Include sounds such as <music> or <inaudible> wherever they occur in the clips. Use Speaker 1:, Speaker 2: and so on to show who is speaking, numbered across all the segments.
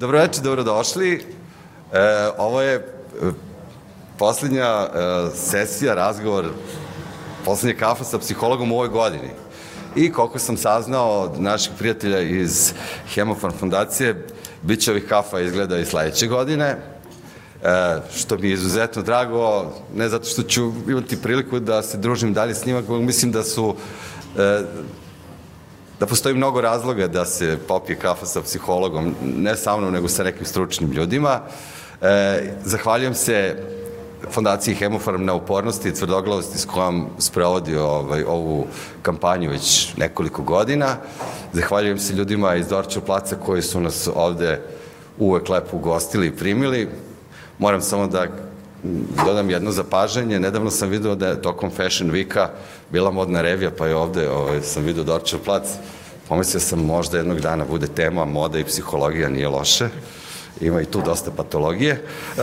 Speaker 1: Dobroveče, dobrodošli. E, ovo je e, poslednja e, sesija, razgovor, poslednja kafa sa psihologom u ovoj godini. I koliko sam saznao od naših prijatelja iz Hemofarm fondacije, bit će ovih kafa izgleda i sledeće godine, e, što mi je izuzetno drago, ne zato što ću imati priliku da se družim dalje s njima, mislim da su e, da postoji mnogo razloga da se popije kafa sa psihologom, ne sa mnom, nego sa nekim stručnim ljudima. E, zahvaljujem se fondaciji Hemofarm na upornosti i tvrdoglavosti s kojom sprovodi ovaj, ovu kampanju već nekoliko godina. Zahvaljujem se ljudima iz Dorčev placa koji su nas ovde uvek lepo ugostili i primili. Moram samo da dodam jedno zapažanje. Nedavno sam vidio da je tokom Fashion Weeka bila modna revija, pa je ovde ovaj, sam vidio Dorčev plac. Pomislio sam možda jednog dana bude tema moda i psihologija, nije loše ima i tu dosta patologije. E, <laughs>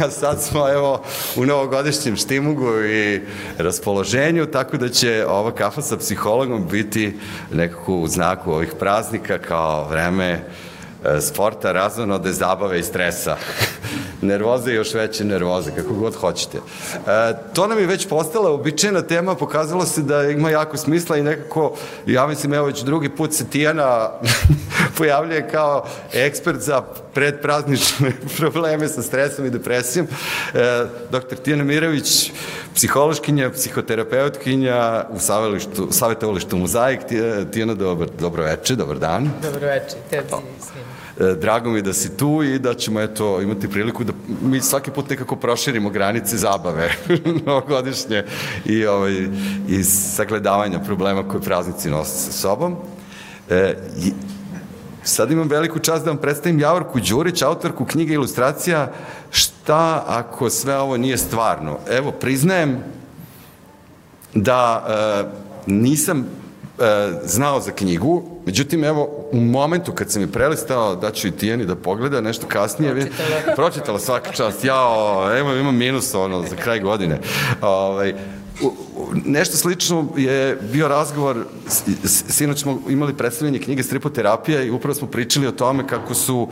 Speaker 1: a sad smo evo u novogodišnjem štimugu i raspoloženju, tako da će ova kafa sa psihologom biti nekako u znaku ovih praznika kao vreme sporta, razonode, zabave i stresa. nervoze i još veće nervoze, kako god hoćete. E, to nam je već postala običajna tema, pokazalo se da ima jako smisla i nekako, ja mislim, evo već drugi put se Tijana <laughs> pojavljuje kao ekspert za predpraznične <laughs> probleme sa stresom i depresijom. E, dr. Tijana Mirović, psihološkinja, psihoterapeutkinja u savjetovalištu Mozaik. Tijana, dobro, dobro veče, dobar dan.
Speaker 2: Dobro veče, tebi svima.
Speaker 1: E, drago mi da si tu i da ćemo eto, imati priliku da mi svaki put nekako proširimo granice zabave <laughs> novogodišnje i, ovaj, i sagledavanja problema koje praznici nose sa sobom. E, i, sad imam veliku čast da vam predstavim Javorku Đurić, autorku knjige ilustracija Šta ako sve ovo nije stvarno? Evo, priznajem da e, nisam znao za knjigu, međutim, evo, u momentu kad sam je prelistao, da ću i Tijeni da pogleda nešto kasnije, pročitala, <laughs> pročitala svaka čast, jao, evo, imam minus, ono, za kraj godine. Ovaj, nešto slično je bio razgovor, sinoć smo imali predstavljanje knjige Stripoterapija i upravo smo pričali o tome kako su uh,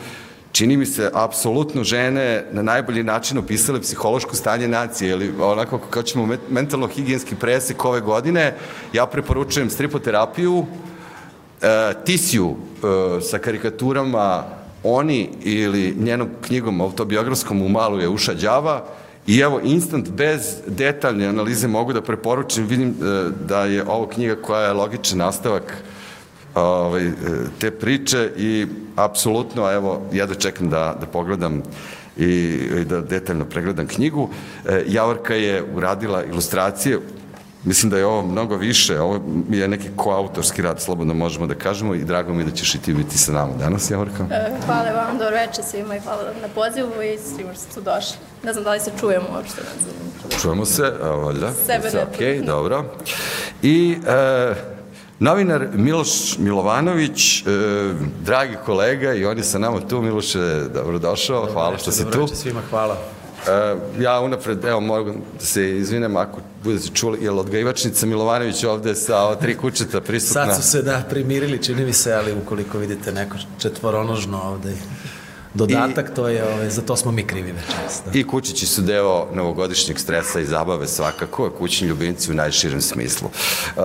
Speaker 1: čini mi se, apsolutno žene na najbolji način opisale psihološko stanje nacije, ili onako kao ćemo mentalno-higijenski presek ove godine, ja preporučujem stripoterapiju, e, Tisiju e, sa karikaturama Oni ili njenom knjigom autobiografskom u malu je uša đava, I evo, instant, bez detaljne analize mogu da preporučim, vidim e, da je ovo knjiga koja je logičan nastavak ovaj, te priče i apsolutno, evo, ja da čekam da, da pogledam i, i da detaljno pregledam knjigu. E, Javorka je uradila ilustracije, Mislim da je ovo mnogo više, ovo je neki koautorski rad, slobodno možemo da kažemo i drago mi da ćeš i ti biti sa nama danas, Javorka.
Speaker 2: E, hvala vam, dobro večer svima i hvala na pozivu i svima što su došli. Ne znam da li se čujemo uopšte.
Speaker 1: Čujemo se, valjda.
Speaker 2: Sebe ne.
Speaker 1: Ok, dobro. I e, Novinar Miloš Milovanović, e, dragi kolega i on je sa nama tu. Miloše, dobrodošao, dobro, hvala što si tu.
Speaker 3: Dobro svima, hvala.
Speaker 1: E, ja unapred, evo, mogu da se izvinem ako budete čuli, je li odgajivačnica Milovanović ovde sa tri kućeta prisutna?
Speaker 3: Sad su se, da, primirili, čini mi se, ali ukoliko vidite neko četvoronožno ovde dodatak, I, to je, ove, ovaj, za to smo mi krivi večeras.
Speaker 1: Da. I kućići su deo novogodišnjeg stresa i zabave svakako, kućni ljubimci u najširem smislu. Uh,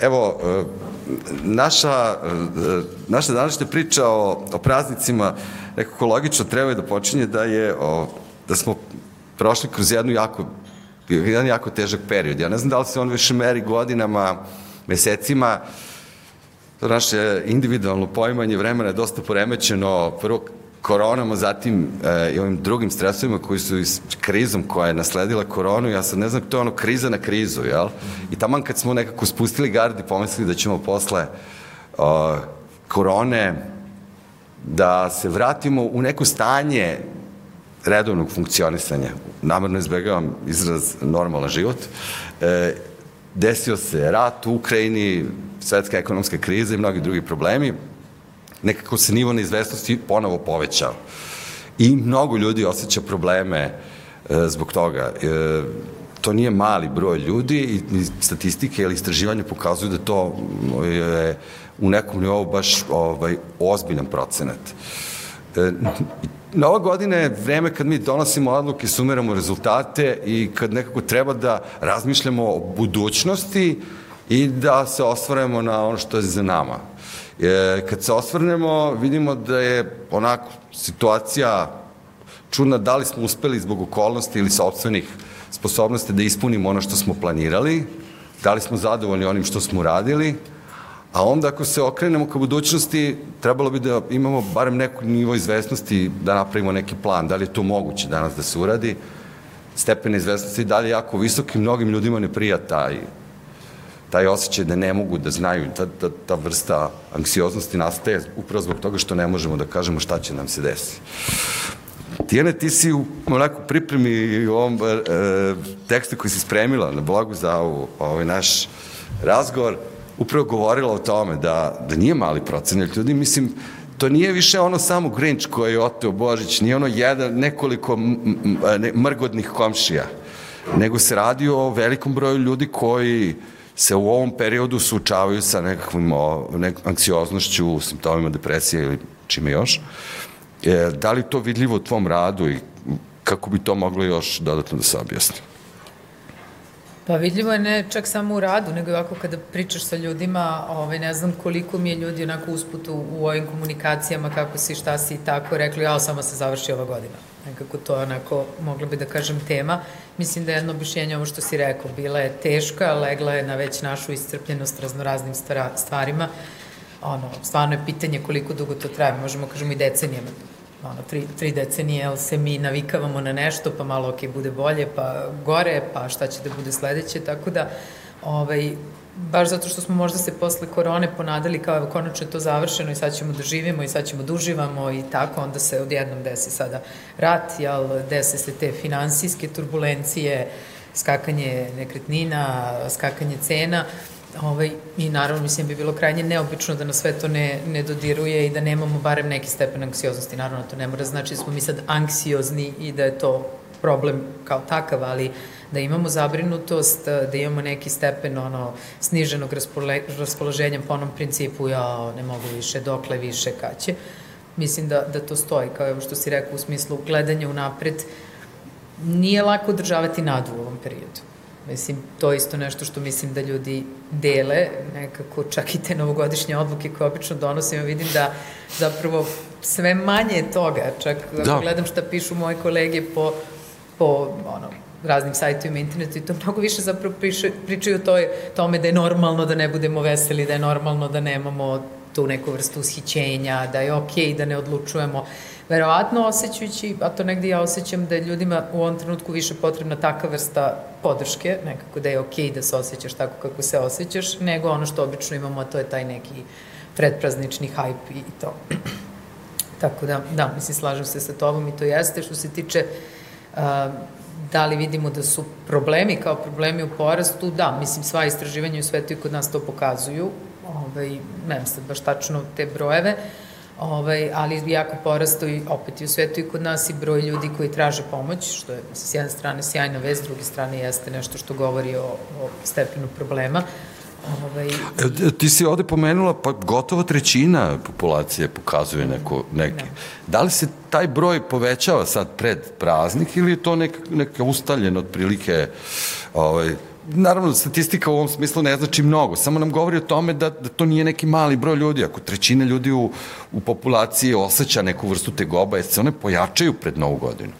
Speaker 1: Evo, e, naša, e, naša današnja priča o, o praznicima nekako logično treba da počinje da je o, da smo prošli kroz jednu jako jedan jako težak period. Ja ne znam da li se on više meri godinama, mesecima, naše individualno poimanje vremena je dosta poremećeno. Prvo, koronom, a zatim e, i ovim drugim stresovima koji su s krizom koja je nasledila koronu, ja sad ne znam, to je ono kriza na krizu, jel? I taman kad smo nekako spustili gardi, pomislili da ćemo posle o, korone da se vratimo u neko stanje redovnog funkcionisanja. Namerno izbegavam izraz normalan život. E, desio se rat u Ukrajini, svetska ekonomska kriza i mnogi drugi problemi nekako se nivo neizvestnosti ponovo povećao. I mnogo ljudi osjeća probleme e, zbog toga. E, to nije mali broj ljudi i statistike ili istraživanja pokazuju da to je u nekom nivou baš ovaj, ozbiljan procenat. E, na ove godine je vreme kad mi donosimo odluke, sumiramo rezultate i kad nekako treba da razmišljamo o budućnosti i da se osvaremo na ono što je za nama. E, kad se osvrnemo, vidimo da je onako situacija čudna da li smo uspeli zbog okolnosti ili sobstvenih sposobnosti da ispunimo ono što smo planirali, da li smo zadovoljni onim što smo radili, a onda ako se okrenemo ka budućnosti, trebalo bi da imamo barem neku nivo izvesnosti da napravimo neki plan, da li je to moguće danas da se uradi, stepen izvesnosti je jako visok i mnogim ljudima ne prija taj, taj osjećaj da ne mogu da znaju, ta, ta, ta vrsta anksioznosti nastaje upravo zbog toga što ne možemo da kažemo šta će nam se desiti. Tijene, ti si u onako pripremi u ovom e, tekstu koji si spremila na blogu za ovo, ovaj naš razgovor, upravo govorila o tome da, da nije mali procenat ljudi, mislim, to nije više ono samo Grinč koji je oteo Božić, nije ono jedan, nekoliko ne, mrgodnih komšija, nego se radi o velikom broju ljudi koji se u ovom periodu suočavaju sa nekakvom nek, anksioznošću, simptomima depresije ili čime još. E, da li to vidljivo u tvom radu i kako bi to moglo još dodatno da se objasni?
Speaker 4: Pa vidljivo je ne čak samo u radu, nego ovako kada pričaš sa ljudima, ovaj, ne znam koliko mi je ljudi onako usput u, u ovim komunikacijama, kako si, šta si i tako, rekli, ja, samo se završi ova godina. Nekako to je onako, mogla bi da kažem, tema. Mislim da je jedno objašnjenje ovo što si rekao, bila je teška, legla je na već našu iscrpljenost raznoraznim stvarima. Ono, stvarno je pitanje koliko dugo to traje, možemo kažemo i decenijama ono, tri, tri decenije, jel se mi navikavamo na nešto, pa malo ok, bude bolje, pa gore, pa šta će da bude sledeće, tako da, ovaj, baš zato što smo možda se posle korone ponadali kao evo konačno je to završeno i sad ćemo da živimo i sad ćemo da uživamo i tako, onda se odjednom desi sada rat, jel, desi se te finansijske turbulencije, skakanje nekretnina, skakanje cena, Ovaj, I naravno, mislim, bi bilo krajnje neobično da na sve to ne, ne dodiruje i da nemamo barem neki stepen anksioznosti. Naravno, to ne mora znači da smo mi sad anksiozni i da je to problem kao takav, ali da imamo zabrinutost, da imamo neki stepen ono, sniženog raspoloženja po onom principu ja ne mogu više, dokle više, kaće. Mislim da, da to stoji, kao što si rekao, u smislu gledanja u napred. Nije lako održavati nadu u ovom periodu Mislim, to je isto nešto što mislim da ljudi dele, nekako čak i te novogodišnje odluke koje obično donosimo, vidim da zapravo sve manje toga, čak da. gledam šta pišu moje kolege po, po ono, raznim sajtovima internetu i to mnogo više zapravo priče, pričaju o toj, tome da je normalno da ne budemo veseli, da je normalno da nemamo tu neku vrstu ushićenja, da je okej okay, da ne odlučujemo verovatno osjećajući, a to negde ja osjećam da je ljudima u ovom trenutku više potrebna taka vrsta podrške, nekako da je okej okay da se osjećaš tako kako se osjećaš, nego ono što obično imamo, a to je taj neki predpraznični hajp i to. <clears throat> tako da, da, mislim, slažem se sa tobom i to jeste. Što se tiče uh, da li vidimo da su problemi kao problemi u porastu, da, mislim, sva istraživanja u svetu i kod nas to pokazuju, ovaj, nemam sad baš tačno te brojeve, ovaj, ali jako porasto i opet i u svetu i kod nas i broj ljudi koji traže pomoć, što je s jedne strane sjajna vez, s druge strane jeste nešto što govori o, o stepenu problema.
Speaker 1: Ovaj... E, ti si ovde pomenula, pa gotovo trećina populacije pokazuje neko, neke. Ne. Da li se taj broj povećava sad pred praznik ili je to neka, neka ustaljena otprilike ovaj, naravno, statistika u ovom smislu ne znači mnogo, samo nam govori o tome da, da to nije neki mali broj ljudi. Ako trećina ljudi u, u populaciji osjeća neku vrstu tegoba, jer se one pojačaju pred novu godinu.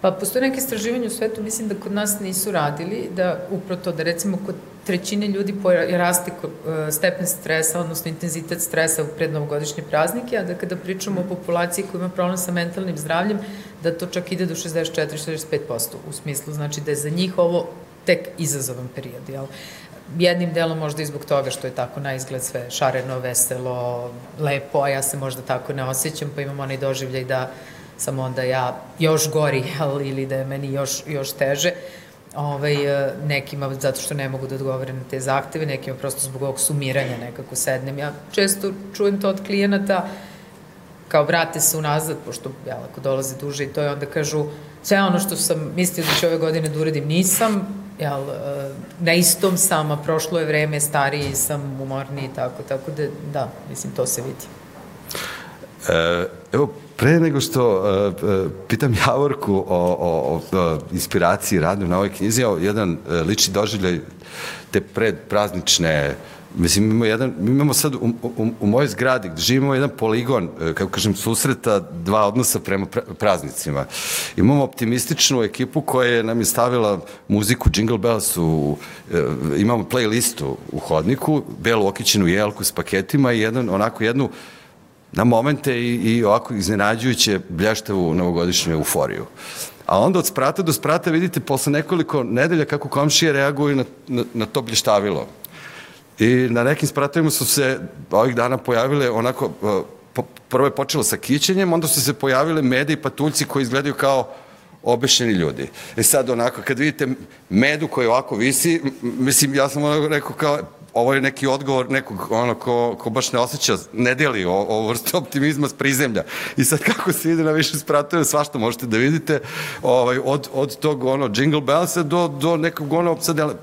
Speaker 4: Pa postoje neke istraživanje u svetu, mislim da kod nas nisu radili, da upravo to, da recimo kod trećine ljudi raste e, stepen stresa, odnosno intenzitet stresa u prednovogodišnje praznike, a da kada pričamo o populaciji koja ima problem sa mentalnim zdravljem, da to čak ide do 64-65% u smislu, znači da je za njih ovo tek izazovan period, jel? Jednim delom možda i zbog toga što je tako na izgled sve šareno, veselo, lepo, a ja se možda tako ne osjećam, pa imam onaj doživljaj da sam onda ja još gori, jel, ili da je meni još, još teže. Ovaj, e, nekima zato što ne mogu da odgovore na te zahteve, nekima prosto zbog ovog sumiranja nekako sednem. Ja često čujem to od klijenata, kao vrate se unazad, pošto ja ako dolaze duže i to je onda kažu sve ono što sam mislio da ću ove godine da uradim nisam, jel, e, na istom sam, a prošlo je vreme, stariji sam, umorniji tako, tako da, da, mislim, to se vidi.
Speaker 1: E, evo, pre nego što uh, pitam Javorku o, o, o inspiraciji radnju na ovoj knjizi, jedan lični doživljaj te predpraznične Mislim, imamo, jedan, imamo sad u, u, u mojoj zgradi gde živimo jedan poligon, kako kažem, susreta dva odnosa prema praznicima. Imamo optimističnu ekipu koja je nam je stavila muziku Jingle Bells u, imamo playlistu u hodniku, belu okićenu jelku s paketima i jedan, onako jednu na momente i, i ovako iznenađujuće blještavu novogodišnju euforiju. A onda od sprata do sprata vidite posle nekoliko nedelja kako komšije reaguju na, na, na to blještavilo. I na nekim spratovima su se ovih dana pojavile onako, prvo je počelo sa kićenjem, onda su se pojavile mede i patuljci koji izgledaju kao obešeni ljudi. E sad onako, kad vidite medu koji ovako visi, mislim, ja sam onako rekao kao, ovo je neki odgovor nekog ono ko, ko baš ne osjeća, ne deli o, o vrstu optimizma s prizemlja. I sad kako se ide na više spratove, svašta možete da vidite, ovaj, od, od tog ono Jingle Bellsa do, do nekog ono, sad,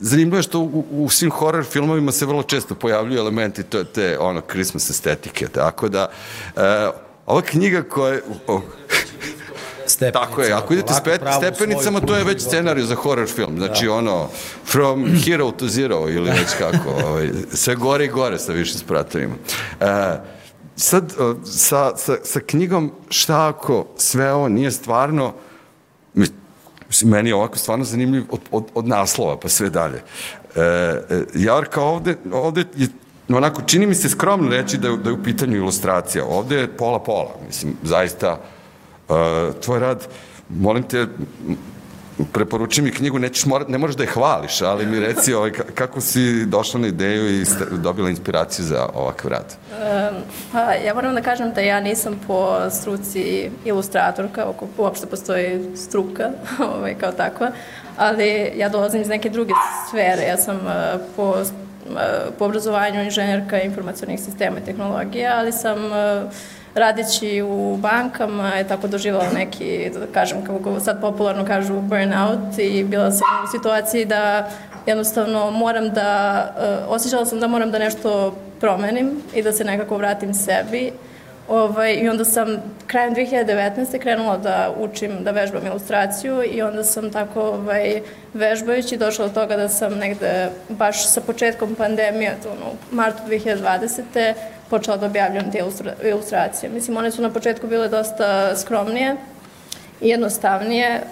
Speaker 1: Zanimljivo je što u, u svim horror filmovima se vrlo često pojavljuju elementi te, te ono, Christmas estetike, tako da e, ova knjiga koja je... Tako je, ako idete spet, stepenicama, to je već scenarij za horror film. Znači, da. ono, from hero to zero, ili već kako, <laughs> ovaj, sve gore i gore sa višim spratovima. E, sad, sa, sa, sa knjigom, šta ako sve ovo nije stvarno, Mislim, meni je ovako stvarno zanimljiv od, od, od naslova pa sve dalje. E, e, Jarka ovde, ovde je onako, čini mi se skromno reći da je, da je u pitanju ilustracija. Ovde je pola-pola. Mislim, zaista, uh, tvoj rad, molim te, preporučujem mi knjigu, nećeš mora, ne moraš da je hvališ, ali mi reci ovaj, kako si došla na ideju i dobila inspiraciju za ovakav rad. Um,
Speaker 2: pa, ja moram da kažem da ja nisam po struci ilustratorka, oko uopšte postoji struka <laughs> ovaj, kao takva, ali ja dolazim iz neke druge sfere. Ja sam uh, po, uh, po obrazovanju inženjerka informacionih sistema i tehnologija, ali sam uh, radeći u bankama je tako doživjela neki, da kažem, kako sad popularno kažu, burnout i bila sam u situaciji da jednostavno moram da, uh, osjećala sam da moram da nešto promenim i da se nekako vratim sebi. Ovaj, I onda sam krajem 2019. krenula da učim, da vežbam ilustraciju i onda sam tako ovaj, vežbajući došla do toga da sam negde baš sa početkom pandemije, to ono, martu 2020 počela da objavljam te ilustra, ilustracije. Mislim, one su na početku bile dosta skromnije i jednostavnije, eh,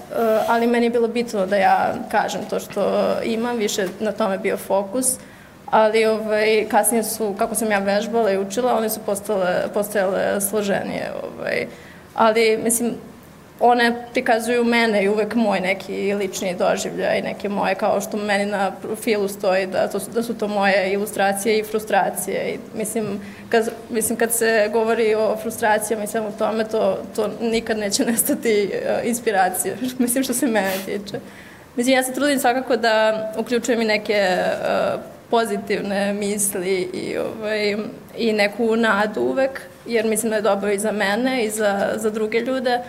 Speaker 2: ali meni je bilo bitno da ja kažem to što imam, više na tome bio fokus, ali ovaj, kasnije su, kako sam ja vežbala i učila, one su postale, postajale složenije. Ovaj. Ali, mislim, one prikazuju mene i uvek moj neki lični doživljaj, neke moje, kao što meni na profilu stoji da, to, da su to moje ilustracije i frustracije. I, mislim, kad, mislim, kad se govori o frustracijama i svemu tome, to, to nikad neće <laughs> nestati uh, inspiracija, <laughs> mislim što se mene tiče. Mislim, ja se trudim svakako da uključujem i neke uh, pozitivne misli i, ovaj, i neku nadu uvek, jer mislim da je dobro i za mene i za, za druge ljude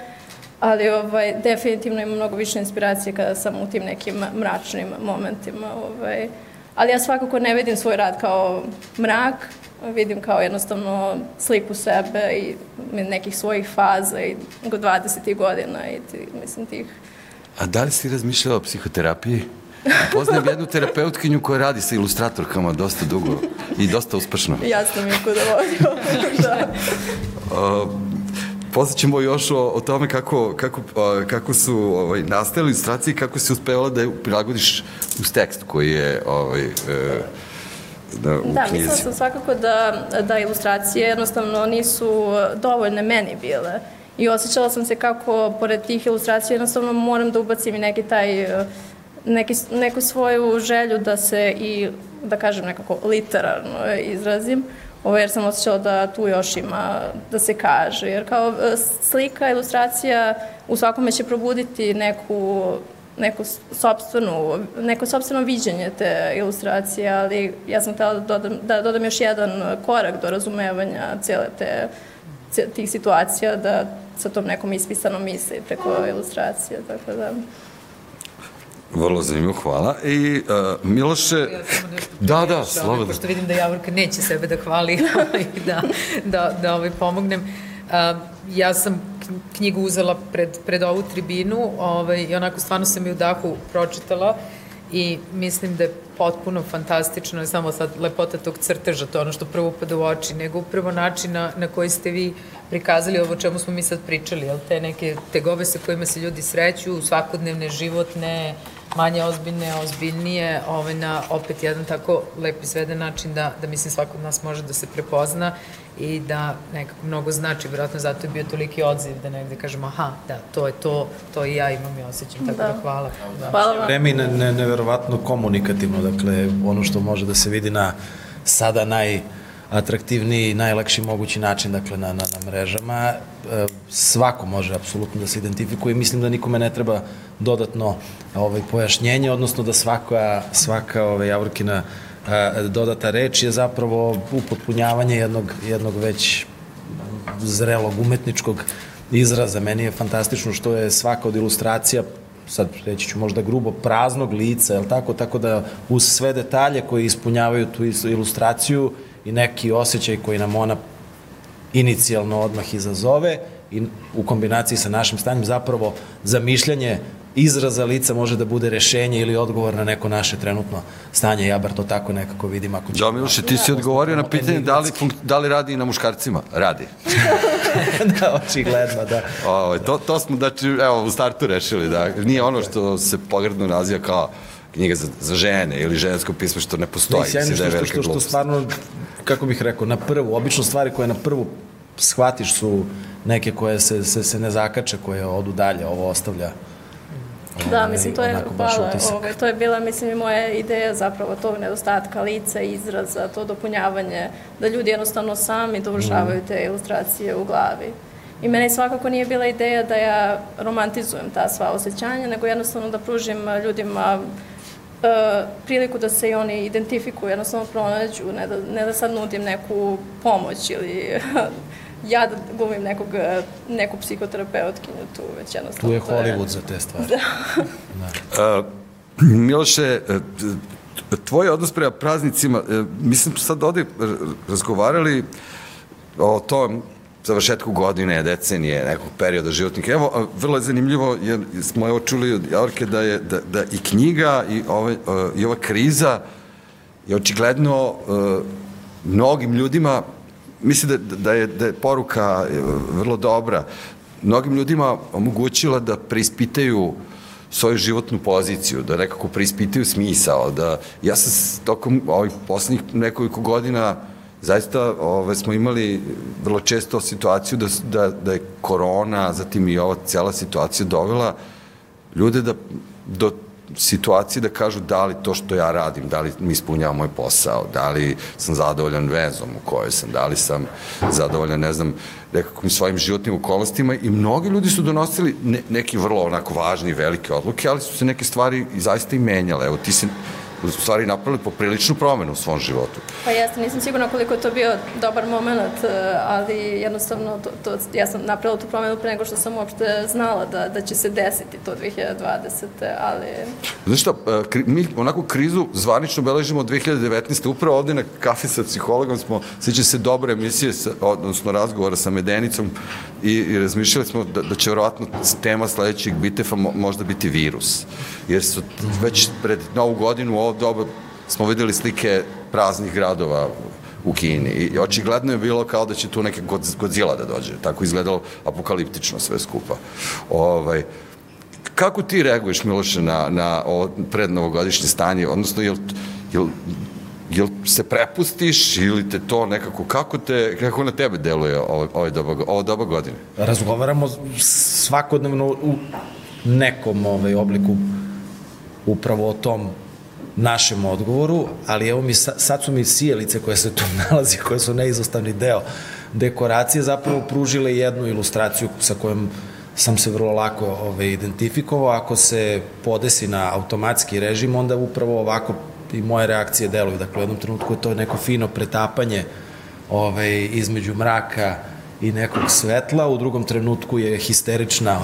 Speaker 2: ali ovaj, definitivno ima mnogo više inspiracije kada sam u tim nekim mračnim momentima. Ovaj. Ali ja svakako ne vidim svoj rad kao mrak, vidim kao jednostavno sliku sebe i nekih svojih faza i 20. godina i ti, mislim tih.
Speaker 1: A da li si razmišljala o psihoterapiji? Poznajem jednu terapeutkinju koja radi sa ilustratorkama dosta dugo i dosta uspešno.
Speaker 2: Ja sam je kuda vodio. da. <laughs>
Speaker 1: Uh, Posjećemo još o, o tome kako, kako, kako su ovaj, nastale ilustracije i kako si uspevala da je prilagodiš uz tekst koji je ovaj, e,
Speaker 2: da, u da, knjizi. mislila sam svakako da, da ilustracije jednostavno nisu dovoljne meni bile. I osjećala sam se kako, pored tih ilustracija, jednostavno moram da ubacim i neki taj, neki, neku svoju želju da se i, da kažem nekako, literarno izrazim. Ovo jer sam osjećala da tu još ima da se kaže. Jer kao e, slika, ilustracija u svakome će probuditi neku neku sobstvenu, neko sobstveno viđenje te ilustracije, ali ja sam htela da dodam, da dodam još jedan korak do razumevanja cele te tih situacija da sa tom nekom ispisanom misli preko ilustracije, tako da...
Speaker 1: Vrlo zanimljivo, hvala. I uh, Miloše...
Speaker 4: Ja <laughs>
Speaker 1: da, da,
Speaker 4: primjeriš, ovaj,
Speaker 1: slobodno.
Speaker 4: Pošto vidim da Javorka neće sebe da hvali <laughs> i da, da, da ovaj, pomognem. Uh, ja sam knjigu uzela pred, pred ovu tribinu ovaj, i onako stvarno sam je u dahu pročitala i mislim da je potpuno fantastično, ne samo sad lepota tog crteža, to ono što prvo upada u oči, nego upravo način na, na koji ste vi prikazali ovo čemu smo mi sad pričali, jel, te neke tegobe sa kojima se ljudi sreću, svakodnevne, životne, manje ozbiljne, ozbiljnije, ovaj, na opet jedan tako lep i sveden način da, da mislim svako od nas može da se prepozna i da nekako mnogo znači, vjerojatno zato je bio toliki odziv da negde kažemo aha, da, to je to, to i ja imam i osjećam, tako da,
Speaker 2: Da.
Speaker 4: hvala. Da.
Speaker 2: Hvala vam.
Speaker 3: Vreme i ne, ne, neverovatno komunikativno, dakle, ono što može da se vidi na sada najatraktivniji, najlakši mogući način, dakle, na, na, na mrežama. E, svako može apsolutno da se identifikuje i mislim da nikome ne treba dodatno ovaj, pojašnjenje, odnosno da svaka, svaka ovaj, Javorkina e, dodata reč je zapravo upotpunjavanje jednog, jednog već zrelog umetničkog izraza. Meni je fantastično što je svaka od ilustracija sad reći ću možda grubo, praznog lica, je tako? Tako da uz sve detalje koji ispunjavaju tu ilustraciju i neki osjećaj koji nam ona inicijalno odmah izazove i u kombinaciji sa našim stanjem zapravo zamišljanje izraza lica može da bude rešenje ili odgovor na neko naše trenutno stanje. Ja bar to tako nekako vidim. Ako.
Speaker 1: Da, Miloše, ti si odgovorio na pitanje da li, da li radi i na muškarcima? Radi. <laughs>
Speaker 3: da, očigledno, da.
Speaker 1: O, to, to smo, znači, evo, u startu rešili, da nije ono što se pogredno naziva kao knjiga za, za žene ili žensko pismo što ne postoji.
Speaker 3: Ne, sjajno
Speaker 1: mislim da je
Speaker 3: što, što, što, što
Speaker 1: glupost.
Speaker 3: stvarno, kako bih rekao, na prvu, obično stvari koje na prvu shvatiš su neke koje se, se, se ne zakače, koje odu dalje, ovo ostavlja
Speaker 2: Da,
Speaker 3: ovaj,
Speaker 2: mislim, to je, hvala, ovaj, to je bila, mislim, i moja ideja zapravo tog nedostatka lica, izraza, to dopunjavanje, da ljudi jednostavno sami dovršavaju te ilustracije u glavi. I meni svakako nije bila ideja da ja romantizujem ta sva osjećanja, nego jednostavno da pružim ljudima priliku da se i oni identifikuju, jednostavno pronađu, ne da, ne da sad nudim neku pomoć ili <laughs> ja da glumim nekog, eh, neku psihoterapeutkinju tu, već jednostavno
Speaker 3: Tu je Hollywood za te stvari.
Speaker 1: Uh, Miloše, uh, t- tvoj odnos prema praznicima, uh, mislim sad ovde razgovarali o tom završetku godine, decenije, nekog perioda životnika. Evo, uh, vrlo je zanimljivo, jer smo evo čuli od Javorke da je da, da i knjiga i, ovaj, uh, i ova kriza je očigledno uh, mnogim ljudima mislim da, da, je, da je poruka uh, vrlo dobra mnogim ljudima omogućila da preispitaju svoju životnu poziciju, da nekako preispitaju smisao, da ja sam tokom ovih poslednjih nekoliko godina zaista ove, smo imali vrlo često situaciju da, da, da je korona, zatim i ova cijela situacija dovela ljude da do situacije da kažu da li to što ja radim, da li mi ispunjava moj posao, da li sam zadovoljan vezom u kojoj sam, da li sam zadovoljan, ne znam, nekakvim svojim životnim okolnostima i mnogi ljudi su donosili ne, neki vrlo onako važni velike odluke, ali su se neke stvari zaista i menjale. Evo, ti si u stvari napravili popriličnu promenu u svom životu.
Speaker 2: Pa jeste, nisam sigurna koliko je to bio dobar moment, eh, ali jednostavno to, to, ja sam napravila tu promenu pre nego što sam uopšte znala da, da će se desiti to 2020. ali
Speaker 1: Znaš šta, e, mi onako krizu zvanično beležimo od 2019. Upravo ovde na kafi sa psihologom smo, sveća se dobre emisije, sa, odnosno razgovora sa Medenicom i, i razmišljali smo da, da će verovatno tema sledećeg bitefa mo, možda biti virus. Jer su već pred novu godinu u doba smo videli slike praznih gradova u Kini i očigledno je bilo kao da će tu neke God- Godzilla da dođe. Tako izgledalo apokaliptično sve skupa. Ovaj, Kako ti reaguješ, Miloše, na, na ovo prednovogodišnje stanje? Odnosno, jel, jel, jel se prepustiš ili te to nekako, kako, te, kako na tebe deluje ovo, ovo, doba, ovo doba godine?
Speaker 3: razgovaramo svakodnevno u nekom ovaj, obliku upravo o tom našem odgovoru, ali evo mi, sa- sad su mi sijelice koje se tu <laughs> nalazi, koje su neizostavni deo dekoracije, zapravo pružile jednu ilustraciju sa kojom sam se vrlo lako ovaj, identifikovao. Ako se podesi na automatski režim, onda upravo ovako i moje reakcije deluju. Dakle, u jednom trenutku je to neko fino pretapanje ovaj, između mraka i nekog svetla, u drugom trenutku je histerična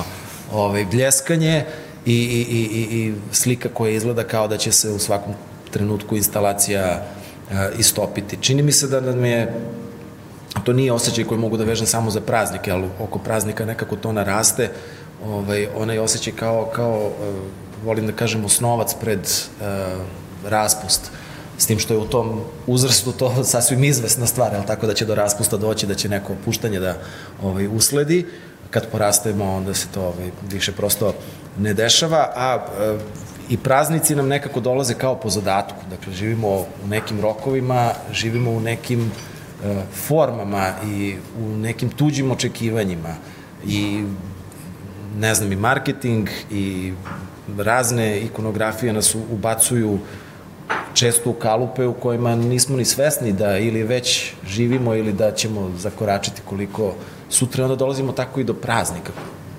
Speaker 3: ovaj, bljeskanje i, i, i, i, slika koja izgleda kao da će se u svakom trenutku instalacija a, istopiti. Čini mi se da nam je to nije osjećaj koji mogu da vežem samo za praznike, ali oko praznika nekako to naraste, ovaj, onaj osjećaj kao, kao volim da kažem, osnovac pred uh, raspust. S tim što je u tom uzrastu to <laughs> sasvim izvesna stvar, ali tako da će do raspusta doći, da će neko opuštanje da ovaj, usledi. Kad porastajemo, onda se to ovaj, više prosto ne dešava, a uh, i praznici nam nekako dolaze kao po zadatku. Dakle, živimo u nekim rokovima, živimo u nekim uh, formama i u nekim tuđim očekivanjima i ne znam, i marketing i razne ikonografije nas ubacuju često u kalupe u kojima nismo ni svesni da ili već živimo ili da ćemo zakoračiti koliko sutra onda dolazimo tako i do praznika.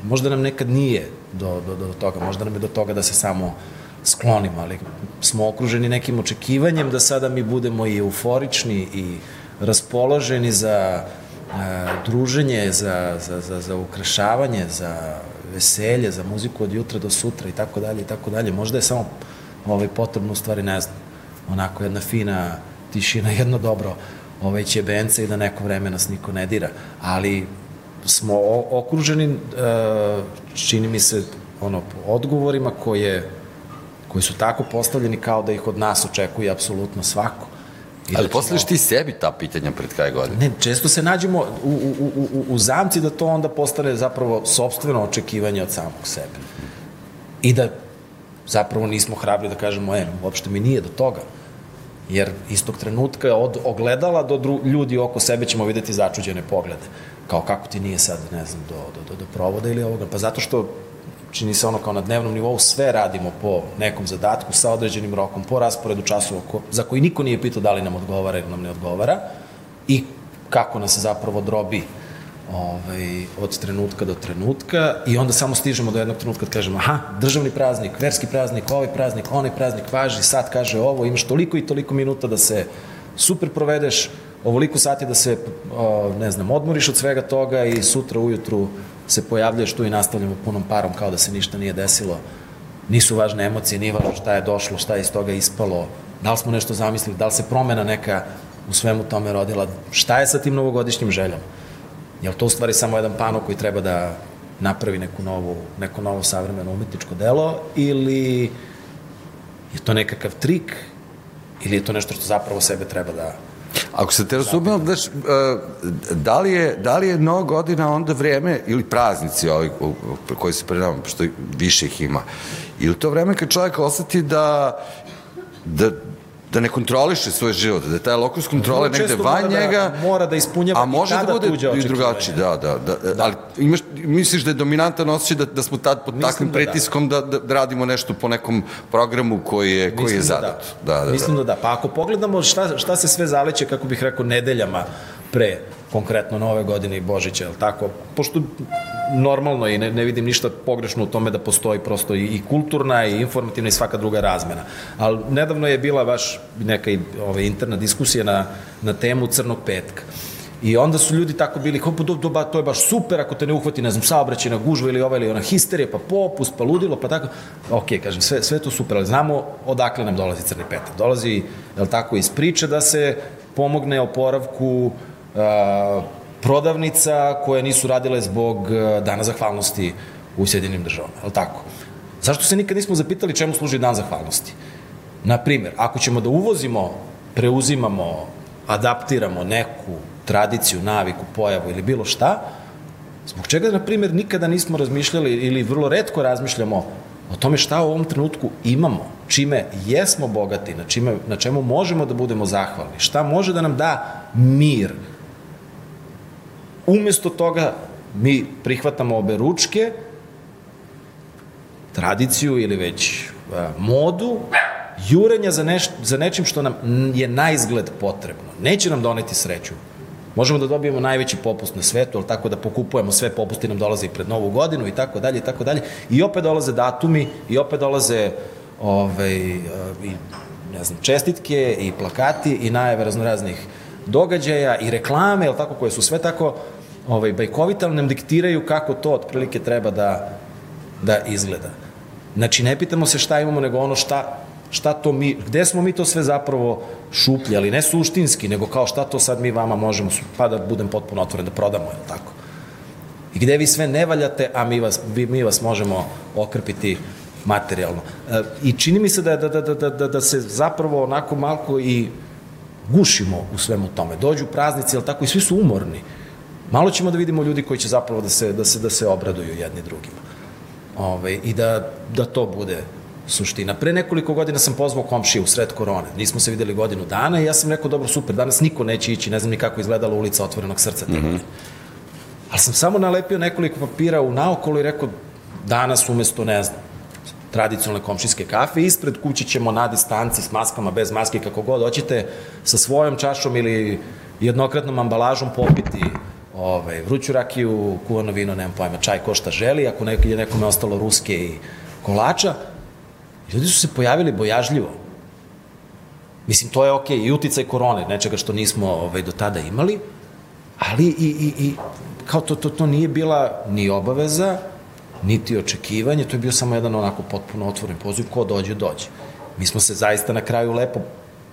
Speaker 3: Možda nam nekad nije do, do, do toga, možda nam je do toga da se samo sklonimo, ali smo okruženi nekim očekivanjem da sada mi budemo i euforični i raspoloženi za a, druženje, za, za, za, za ukrašavanje, za veselje, za muziku od jutra do sutra i tako dalje i tako dalje. Možda je samo ovaj, potrebno, u stvari, ne znam, onako jedna fina tišina, <laughs> jedno dobro ovaj, ćebence i da neko vreme nas niko ne dira. Ali smo okruženi, e, čini mi se, ono, odgovorima koje, koji su tako postavljeni kao da ih od nas očekuje apsolutno svako.
Speaker 1: I Ali da postavljaš ti sebi ta pitanja pred kraj godine?
Speaker 3: Ne, često se nađemo u, u, u, u zamci da to onda postane zapravo sobstveno očekivanje od samog sebe. I da zapravo nismo hrabri da kažemo, e, uopšte mi nije do toga. Jer istog trenutka od ogledala do dru, ljudi oko sebe ćemo videti začuđene poglede. Kao kako ti nije sad, ne znam, do, do, do, do provoda ili ovoga. Pa zato što čini se ono kao na dnevnom nivou, sve radimo po nekom zadatku sa određenim rokom, po rasporedu časova ko, za koji niko nije pitao da li nam odgovara ili nam ne odgovara i kako nas zapravo drobi ovaj, od trenutka do trenutka i onda samo stižemo do jednog trenutka kad kažemo aha, državni praznik, verski praznik, ovaj praznik, onaj praznik važi, sad kaže ovo, imaš toliko i toliko minuta da se super provedeš, ovoliko sati da se, ne znam, odmoriš od svega toga i sutra ujutru se pojavljuješ tu i nastavljamo punom parom kao da se ništa nije desilo. Nisu važne emocije, nije važno šta je došlo, šta je iz toga ispalo, da li smo nešto zamislili, da li se promena neka u svemu tome rodila, šta je sa tim novogodišnjim željama? Je li to u stvari samo jedan pano koji treba da napravi neku novu, neko novo savremeno umetničko delo ili je to nekakav trik ili je to nešto što zapravo sebe treba da
Speaker 1: Ako se te razumemo, daš, e, da, li je, da li je mnogo godina onda vreme, ili praznici ovi koji se pred nama, što više ih ima, ili to vreme kad čovjek oseti da, da, da ne kontroliše svoj život, da je taj lokus kontrole negde van da njega,
Speaker 3: mora da ispunjava
Speaker 1: a može da bude i drugačiji, da, da, da, da, ali imaš, misliš da je dominantan osjećaj da, da smo tad pod Mislim takvim da, da. pritiskom da, da, da, radimo nešto po nekom programu koji je, koji je da zadat.
Speaker 3: Da. Da, da, Mislim da da, pa ako pogledamo šta, šta se sve zaleće, kako bih rekao, nedeljama pre konkretno nove godine i Božića, je tako? Pošto normalno i ne, ne vidim ništa pogrešno u tome da postoji prosto i, i kulturna i informativna i svaka druga razmena. Ali nedavno je bila baš neka i, ove, interna diskusija na, na temu Crnog petka. I onda su ljudi tako bili, kao, pa do, do, to je baš super ako te ne uhvati, ne znam, saobraćena gužva ili ova ili ona histerija, pa popust, pa ludilo, pa tako. Ok, kažem, sve, sve to super, ali znamo odakle nam dolazi crni petak. Dolazi, je li tako, iz priče da se pomogne oporavku uh, prodavnica koje nisu radile zbog e, dana zahvalnosti u Sjedinim državama, je li tako? Zašto se nikad nismo zapitali čemu služi dan zahvalnosti? Na primer, ako ćemo da uvozimo, preuzimamo, adaptiramo neku tradiciju, naviku, pojavu ili bilo šta, zbog čega, na primer, nikada nismo razmišljali ili vrlo redko razmišljamo o tome šta u ovom trenutku imamo, čime jesmo bogati, na, čime, na čemu možemo da budemo zahvalni, šta može da nam da mir, Umesto toga mi prihvatamo obe ručke, tradiciju ili već a, modu, jurenja za, neš, za nečim što nam je na izgled potrebno. Neće nam doneti sreću. Možemo da dobijemo najveći popust na svetu, ali tako da pokupujemo sve popusti nam dolaze i pred novu godinu i tako dalje i tako dalje. I opet dolaze datumi i opet dolaze ovaj, i, ne znam, čestitke i plakati i najave raznoraznih događaja i reklame, ali tako, koje su sve tako ovaj, bajkovite, ali nam diktiraju kako to otprilike treba da, da izgleda. Znači, ne pitamo se šta imamo, nego ono šta, šta to mi, gde smo mi to sve zapravo šupljali, ne suštinski, nego kao šta to sad mi vama možemo, pa da budem potpuno otvoren, da prodamo, je tako? I gde vi sve ne valjate, a mi vas, mi vas možemo okrpiti materijalno. E, I čini mi se da, da, da, da, da, da se zapravo onako malko i gušimo u svemu tome. Dođu praznici, ali tako, i svi su umorni. Malo ćemo da vidimo ljudi koji će zapravo da se, da se, da se obraduju jedni drugima. Ove, I da, da to bude suština. Pre nekoliko godina sam pozvao komšije u sred korone. Nismo se videli godinu dana i ja sam rekao, dobro, super, danas niko neće ići, ne znam ni kako izgledala ulica otvorenog srca. Mm -hmm. Ali sam samo nalepio nekoliko papira u naokolo i rekao, danas umesto, ne znam, tradicionalne komšijske kafe, ispred kuće ćemo na distanci s maskama, bez maske, kako god hoćete, sa svojom čašom ili jednokratnom ambalažom popiti ovaj, vruću rakiju, kuvano vino, nemam pojma, čaj ko šta želi, ako neko, je nekome ostalo ruske i kolača. Ljudi su se pojavili bojažljivo. Mislim, to je okej, okay, i uticaj korone, nečega što nismo ovaj, do tada imali, ali i, i, i kao to, to, to nije bila ni obaveza, niti očekivanje, to je bio samo jedan onako potpuno otvoren poziv, ko dođe, dođe. Mi smo se zaista na kraju lepo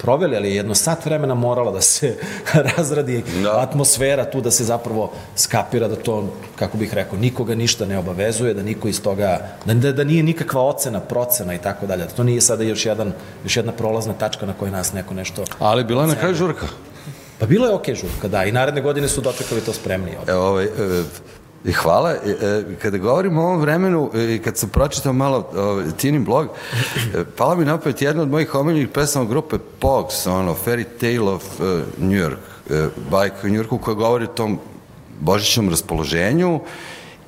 Speaker 3: proveli, ali jedno sat vremena morala da se <laughs> razradi da. atmosfera tu, da se zapravo skapira da to, kako bih rekao, nikoga ništa ne obavezuje, da niko iz toga, da, da, da nije nikakva ocena, procena i tako dalje, da to nije sada još, jedan, još jedna prolazna tačka na kojoj nas neko nešto...
Speaker 1: Ali bila je na kraju žurka.
Speaker 3: Pa bilo je okej okay žurka, da, i naredne godine su dočekali to spremni.
Speaker 1: Evo, ovaj, e, I hvala. E, e, kada govorimo o ovom vremenu i kad sam pročitao malo Tinin blog, e, pala mi napet jedna od mojih omiljenih pesama grupe Pogs, ono, Fairy Tale of New York, bajka u New Yorku koja govori o tom božićnom raspoloženju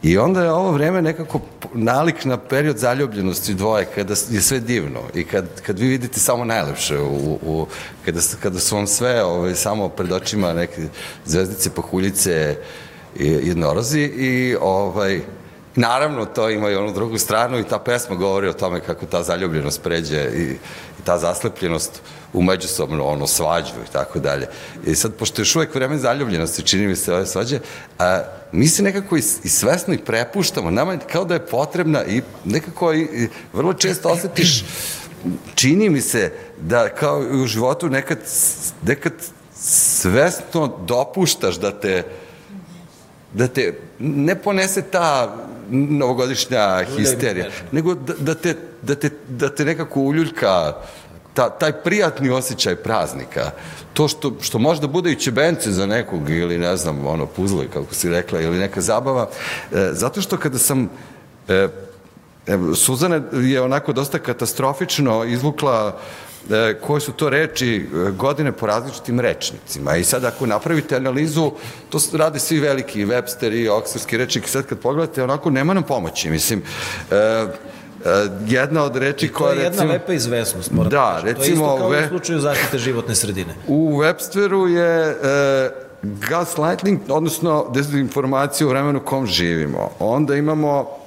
Speaker 1: I onda je ovo vreme nekako nalik na period zaljubljenosti dvoje, kada je sve divno i kad, kad vi vidite samo najlepše, u, u, kada, kada su vam sve ovaj, samo pred očima neke zvezdice, pahuljice, jednorozi i ovaj, naravno to ima i onu drugu stranu i ta pesma govori o tome kako ta zaljubljenost pređe i, i ta zaslepljenost u međusobno ono svađu i tako dalje. I sad, pošto je još uvek vreme zaljubljenosti, čini mi se ove svađe, a, mi se nekako i, i svesno i prepuštamo. Nama je kao da je potrebna i nekako i, i vrlo često osetiš čini mi se da kao u životu nekad, nekad svesno dopuštaš da te da te ne ponese ta novogodišnja histerija, nego da, da, te, da, te, da te nekako uljuljka ta, taj prijatni osjećaj praznika. To što, što možda bude i čebence za nekog ili ne znam, ono, puzle, kako si rekla, ili neka zabava. E, zato što kada sam e, Suzana je onako dosta katastrofično izvukla koje su to reči e, godine po različitim rečnicima. I sad ako napravite analizu, to rade svi veliki Webster i Oxfordski rečnik. Sad kad pogledate, onako nema nam pomoći. Mislim, e, jedna od reči koja...
Speaker 3: To je jedna recimo, lepa izvesnost,
Speaker 1: moram da, da recimo,
Speaker 3: To je isto kao ve, u slučaju zaštite životne sredine.
Speaker 1: U Websteru je e, gaslighting, odnosno dezinformacija u vremenu kom živimo. Onda imamo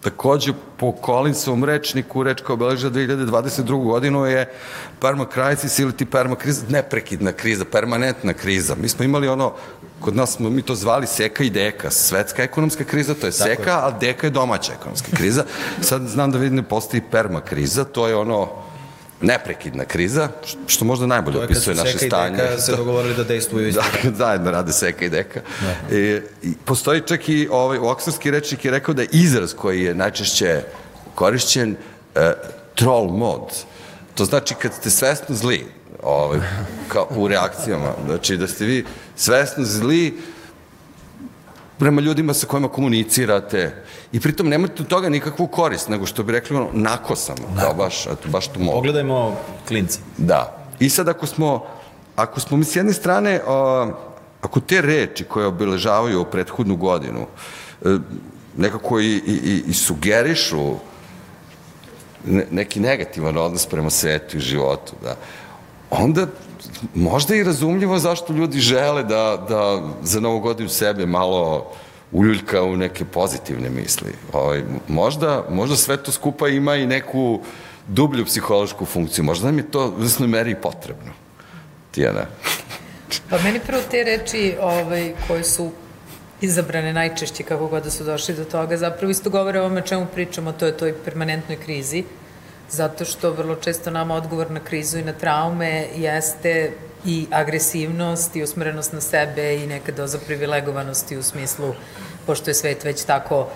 Speaker 1: Takođe, po Collinsovom rečniku, reč kao obeleža 2022. godinu je permacrisis ili ti permakriza, neprekidna kriza, permanentna kriza. Mi smo imali ono, kod nas smo mi to zvali seka i deka. Svetska ekonomska kriza, to je Tako seka, je. a deka je domaća ekonomska kriza. Sad znam da vidim da postoji permakriza, to je ono, neprekidna kriza, što možda najbolje opisuje naše stanje. To je kad
Speaker 3: se dogovorili da dejstvuju. <laughs>
Speaker 1: Da, zajedno rade Seka i Deka. Da. I, i postoji čak i ovaj, oksforski rečnik je rekao da je izraz koji je najčešće korišćen uh, troll mod. To znači kad ste svesno zli ovaj, kao u reakcijama. Znači da ste vi svesno zli prema ljudima sa kojima komunicirate i pritom nemate od toga nikakvu korist, nego što bi rekli ono, nako sam, da. baš, eto, baš to mogu.
Speaker 3: Pogledajmo klinci.
Speaker 1: Da. I sad ako smo, ako smo mi s jedne strane, a, ako te reči koje obeležavaju prethodnu godinu, e, nekako i, i, i sugerišu ne, neki negativan odnos prema svetu i životu, da, onda možda i razumljivo zašto ljudi žele da, da za novu godinu sebe malo uljuljka u neke pozitivne misli. Ovaj, možda, možda sve to skupa ima i neku dublju psihološku funkciju. Možda nam je to u znoj meri potrebno. Tijana.
Speaker 4: pa meni prvo te reči ovaj, koje su izabrane najčešće kako god da su došli do toga, zapravo isto govore o ovome čemu pričamo, to je toj permanentnoj krizi, zato što vrlo često nama odgovor na krizu i na traume jeste i agresivnost i usmerenost na sebe i neka doza privilegovanosti u smislu, pošto je svet već tako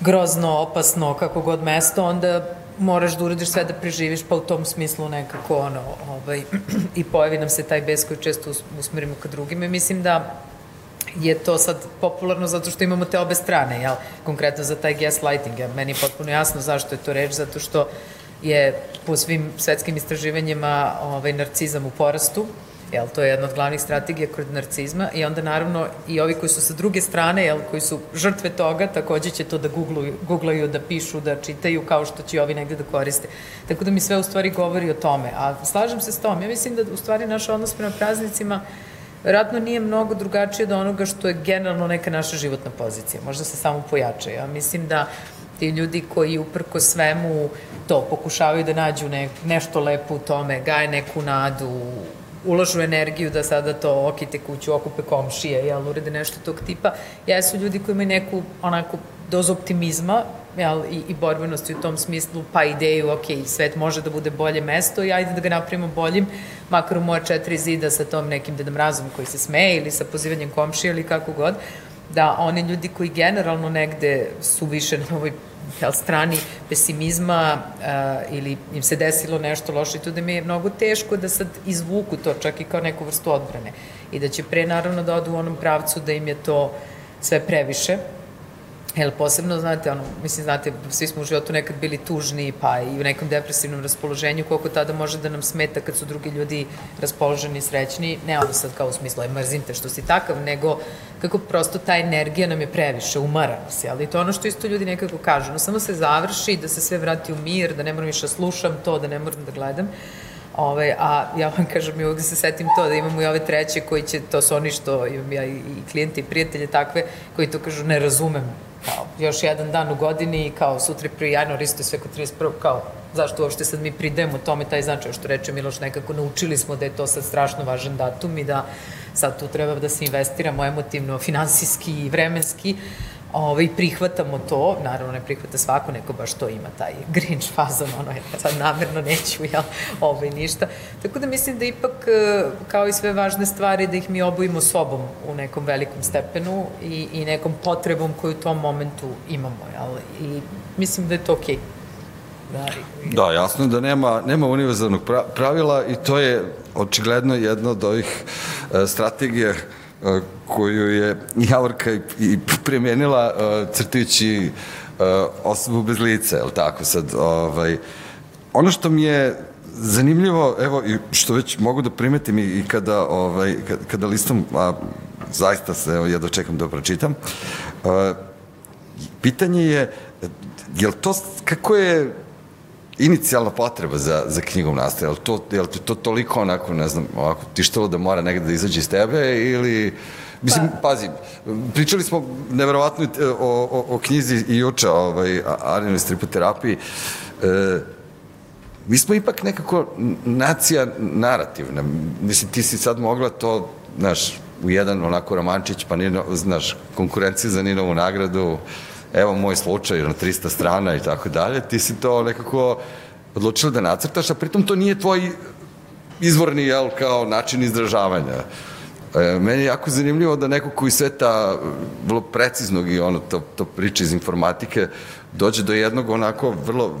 Speaker 4: grozno, opasno, kako god mesto, onda moraš da uradiš sve da preživiš, pa u tom smislu nekako ono, ovaj, <clears throat> i pojavi nam se taj bes koji često usmerimo ka drugime. Mislim da je to sad popularno zato što imamo te obe strane, jel? Konkretno za taj gaslighting. Ja, meni je potpuno jasno zašto je to reč, zato što je po svim svetskim istraživanjima ovaj, narcizam u porastu, Jel, to je jedna od glavnih strategija kod narcizma i onda naravno i ovi koji su sa druge strane, jel, koji su žrtve toga, takođe će to da googluju, googlaju, da pišu, da čitaju, kao što će ovi negde da koriste. Tako da mi sve u stvari govori o tome. A slažem se s tom. Ja mislim da u stvari naš odnos prema praznicima verovatno nije mnogo drugačije od onoga što je generalno neka naša životna pozicija. Možda se samo pojača. Ja mislim da ti ljudi koji uprko svemu to pokušavaju da nađu ne, nešto lepo u tome, gaje neku nadu, ulažu energiju da sada to okite kuću, okupe komšije, jel, urede nešto tog tipa. Jesu ljudi koji imaju neku onako dozu optimizma jel, i, i borbenosti u tom smislu, pa ideju, ok, svet može da bude bolje mesto i ajde da ga napravimo boljim, makar u moja četiri zida sa tom nekim Deda Mrazom koji se smeje ili sa pozivanjem komšija ili kako god, da oni ljudi koji generalno negde su više na ovoj jel, strani pesimizma uh, ili im se desilo nešto loše i to da mi je mnogo teško da sad izvuku to čak i kao neku vrstu odbrane. I da će pre naravno da odu u onom pravcu da im je to sve previše Jel, posebno, znate, ono, mislim, znate, svi smo u životu nekad bili tužni, pa i u nekom depresivnom raspoloženju, koliko tada može da nam smeta kad su drugi ljudi raspoloženi srećni, ne ono sad kao u smislu, aj mrzim te što si takav, nego kako prosto ta energija nam je previše, umara nas, jel? I to ono što isto ljudi nekako kažu, no samo se završi, da se sve vrati u mir, da ne moram više da slušam to, da ne moram da gledam. Ove, a ja vam kažem, i uvijek se setim to da imamo i ove treće koji će, to su oni što imam ja i klijenti i prijatelje takve, koji to kažu ne razumem kao još jedan dan u godini i kao sutra pri januar isto sve kod 31. kao zašto uopšte sad mi pridemo tome taj značaj što reče Miloš nekako naučili smo da je to sad strašno važan datum i da sad tu treba da se investiramo emotivno, finansijski i vremenski ovaj, prihvatamo to, naravno ne prihvata svako, neko baš to ima, taj grinch fazon, ono je, sad namerno neću, jel, ovaj, ništa. Tako da mislim da ipak, e, kao i sve važne stvari, da ih mi obojimo sobom u nekom velikom stepenu i, i nekom potrebom koju u tom momentu imamo, jel, i mislim da je to okej. Okay.
Speaker 1: Da, da, jasno je da nema, nema univerzalnog pravila i to je očigledno jedna od ovih e, strategija koju je Javorka i premenila crtajući osobu bez lica, je li tako sad, ovaj, ono što mi je zanimljivo, evo, i što već mogu da primetim i kada, ovaj, kada listom, a zaista se, evo, ja dočekam da pročitam, pitanje je, je to, kako je inicijalna potreba za, za knjigom nastaje? Je li to, je li to toliko onako, ne znam, ovako tištalo da mora negde da izađe iz tebe ili... Mislim, pa. pazi, pričali smo neverovatno o, o, o knjizi i juče, ovaj, Arjenoj stripoterapiji. E, mi smo ipak nekako nacija narativna. Mislim, ti si sad mogla to, znaš, u jedan onako romančić, pa nije, znaš, konkurencija za Ninovu nagradu, evo moj slučaj na 300 strana i tako dalje, ti si to nekako odlučila da nacrtaš, a pritom to nije tvoj izvorni, jel, kao način izražavanja. E, meni je jako zanimljivo da neko koji sveta vrlo preciznog i ono, to, to priče iz informatike, dođe do jednog onako vrlo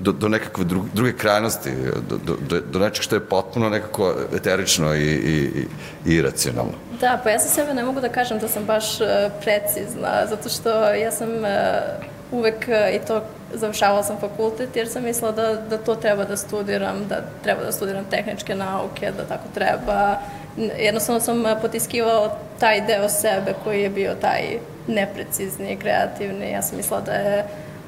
Speaker 1: do, do nekakve dru, druge krajnosti, do, do, do nečeg što je potpuno nekako eterično i, i, i iracionalno.
Speaker 2: Da, pa ja sa sebe ne mogu da kažem da sam baš uh, precizna, zato što ja sam uh, uvek uh, i to završavala sam fakultet jer sam mislila da, da to treba da studiram, da treba da studiram tehničke nauke, da tako treba. Jednostavno sam potiskivala taj deo sebe koji je bio taj neprecizni, kreativni. Ja sam mislila da je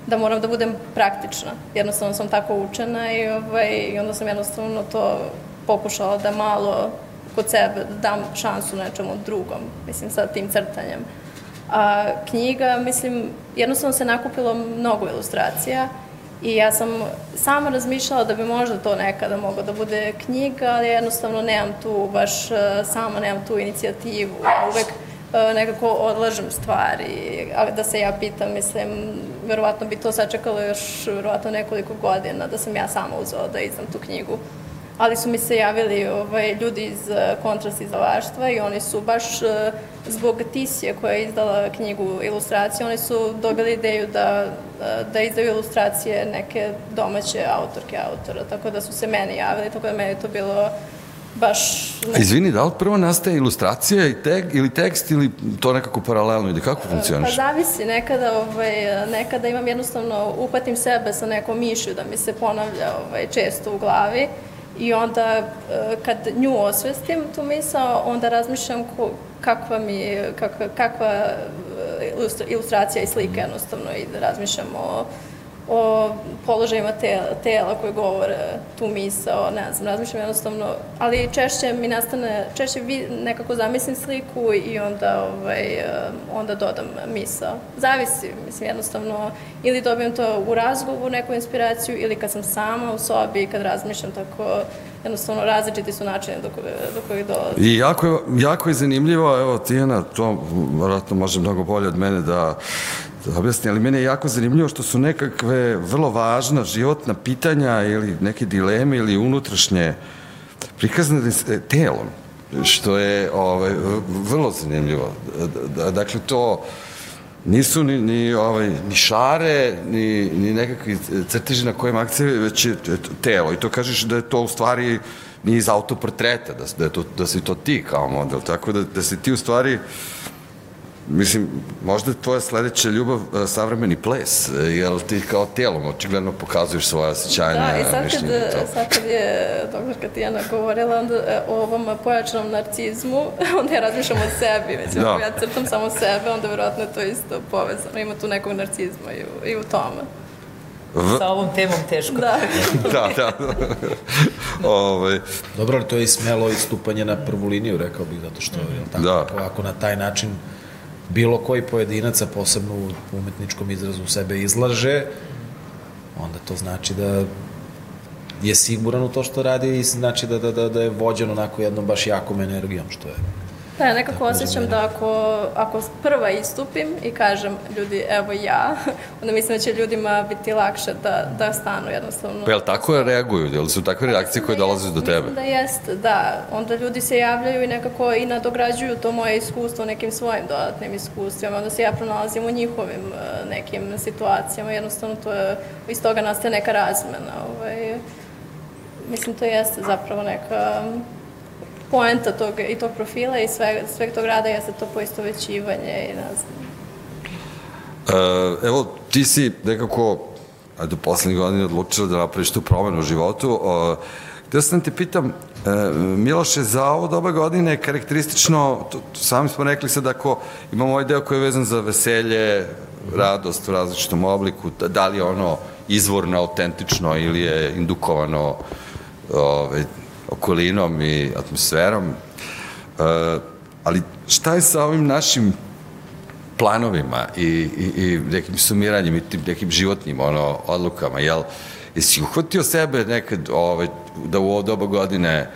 Speaker 2: da moram da budem praktična. Jednostavno sam tako učena i, ovaj, i onda sam jednostavno to pokušala da malo kod sebe dam šansu nečemu drugom, mislim, sa tim crtanjem. A knjiga, mislim, jednostavno se nakupilo mnogo ilustracija i ja sam sama razmišljala da bi možda to nekada moglo da bude knjiga, ali jednostavno nemam tu baš, sama nemam tu inicijativu. Ja uvek nekako odlažem stvari, a da se ja pitam, mislim, verovatno bi to sačekalo još verovatno nekoliko godina da sam ja sama uzela da izdam tu knjigu. Ali su mi se javili ovaj, ljudi iz eh, kontrast izdavaštva i oni su baš eh, zbog Tisije koja je izdala knjigu ilustracije, oni su dobili ideju da, da izdaju ilustracije neke domaće autorke, autora, tako da su se meni javili, tako da meni to bilo baš...
Speaker 1: A izvini, da li prvo nastaje ilustracija i tek, ili tekst ili to nekako paralelno ide? Kako funkcioniš?
Speaker 2: Pa zavisi, nekada, ovaj, nekada imam jednostavno, upatim sebe sa nekom mišlju da mi se ponavlja ovaj, često u glavi I onda e, kad nju osvestim, tu misao, onda razmišljam ko, kakva mi kakva, kakva e, ilustracija i slika jednostavno i da razmišljam o o položajima tela, tela koje govore tu misao, ne znam, razmišljam jednostavno, ali češće mi nastane, češće vi nekako zamislim sliku i onda, ovaj, eh, onda dodam misao. Zavisi, mislim, jednostavno, ili dobijem to u razgovoru, neku inspiraciju, ili kad sam sama u sobi, kad razmišljam tako, jednostavno različiti su načini do, koje, do kojih dolazi.
Speaker 1: I jako je, jako je zanimljivo, evo Tijana, to vjerojatno može mnogo bolje od mene da objasni, ali mene je jako zanimljivo što su nekakve vrlo važna životna pitanja ili neke dileme ili unutrašnje prikazane telom, što je ovaj, vrlo zanimljivo. Dakle, to nisu ni, ni, ovaj, ni šare, ni, ni nekakvi crteži na kojem akcije, već je telo. I to kažeš da je to u stvari ni iz autoportreta, da, da, to, da si to ti kao model. Tako da, da si ti u stvari Mislim, možda je tvoja sledeća ljubav uh, savremeni ples, uh, jer ti kao telom očigledno pokazuješ svoje osjećanja,
Speaker 2: Da, i sad kad, sad kad je doktorka Tijana govorila onda, o ovom pojačanom narcizmu, <laughs> onda ja razmišljam o sebi, već da. ja crtam samo sebe, onda verovatno je to isto povezano, ima tu nekog narcizma i u, i u tome.
Speaker 4: V... Sa ovom temom teško.
Speaker 2: Da. <laughs> <laughs>
Speaker 1: da, da. Ove... Ovaj.
Speaker 3: Dobro, ali to je i smelo istupanje na prvu liniju, rekao bih, zato što, -hmm. tako, da. ako na taj način bilo koji pojedinac, a posebno u umetničkom izrazu sebe izlaže, onda to znači da je siguran u to što radi i znači da, da, da, da je vođen onako jednom baš jakom energijom, što je
Speaker 2: Da, ja nekako osjećam da ako, ako prva istupim i kažem ljudi, evo ja, <laughs> onda mislim da će ljudima biti lakše da, da stanu jednostavno.
Speaker 1: Pa jel tako reaguju? Jel su takve reakcije koje dolaze do tebe?
Speaker 2: Mislim da jeste, da. Onda ljudi se javljaju i nekako i nadograđuju to moje iskustvo nekim svojim dodatnim iskustvima. Onda se ja pronalazim u njihovim e, nekim situacijama. Jednostavno to je, iz toga nastaje neka razmena. Ovaj, mislim, to jeste zapravo neka poenta tog, i tog profila i sve, sveg tog rada jeste to poistovećivanje i ne znam.
Speaker 1: Uh, evo, ti si nekako, ajde, poslednjih godina odlučila da napraviš tu promenu u životu. Htio sam te pitam, uh, Miloše, za ovo doba godine karakteristično, to, to sami smo rekli sad ako imamo ovaj deo koji je vezan za veselje, radost u različitom obliku, da, da li je ono izvorno, autentično ili je indukovano ove, okolinom i atmosferom. E, ali šta je sa ovim našim planovima i, i, i nekim sumiranjem i tim nekim životnim ono, odlukama, jel? Jesi uhvatio sebe nekad ovaj, da u ovo doba godine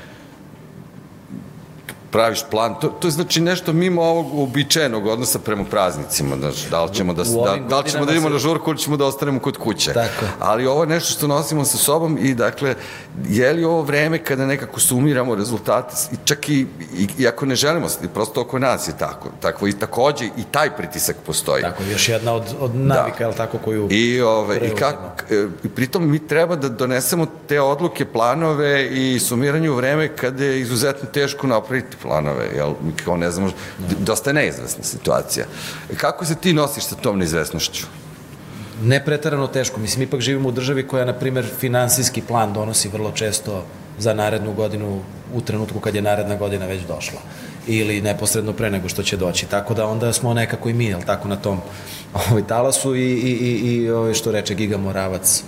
Speaker 1: praviš plan, to, to je znači nešto mimo ovog uobičajenog odnosa prema praznicima, znači, da li ćemo da, da, da li ćemo da idemo na žurku ili ćemo da ostanemo kod kuće.
Speaker 3: Tako.
Speaker 1: Ali ovo je nešto što nosimo sa sobom i dakle, je li ovo vreme kada nekako sumiramo rezultate, i čak i, i, i ako ne želimo, prosto oko nas je tako, tako i takođe i taj pritisak postoji.
Speaker 3: Tako, još jedna od, od navika, da. je li tako, koju
Speaker 1: I, ove, i, kak, e, i pritom mi treba da donesemo te odluke, planove i sumiranju vreme kada je izuzetno teško napraviti planove, jel, mi kao ne znamo, dosta je neizvesna situacija. Kako se ti nosiš sa tom neizvesnošću?
Speaker 3: Ne pretarano teško. Mislim, ipak živimo u državi koja, na primer, finansijski plan donosi vrlo često za narednu godinu u trenutku kad je naredna godina već došla ili neposredno pre nego što će doći. Tako da onda smo nekako i mi, jel tako, na tom <laughs> ovaj, talasu i, i, i, i ovaj, što reče Giga Moravac,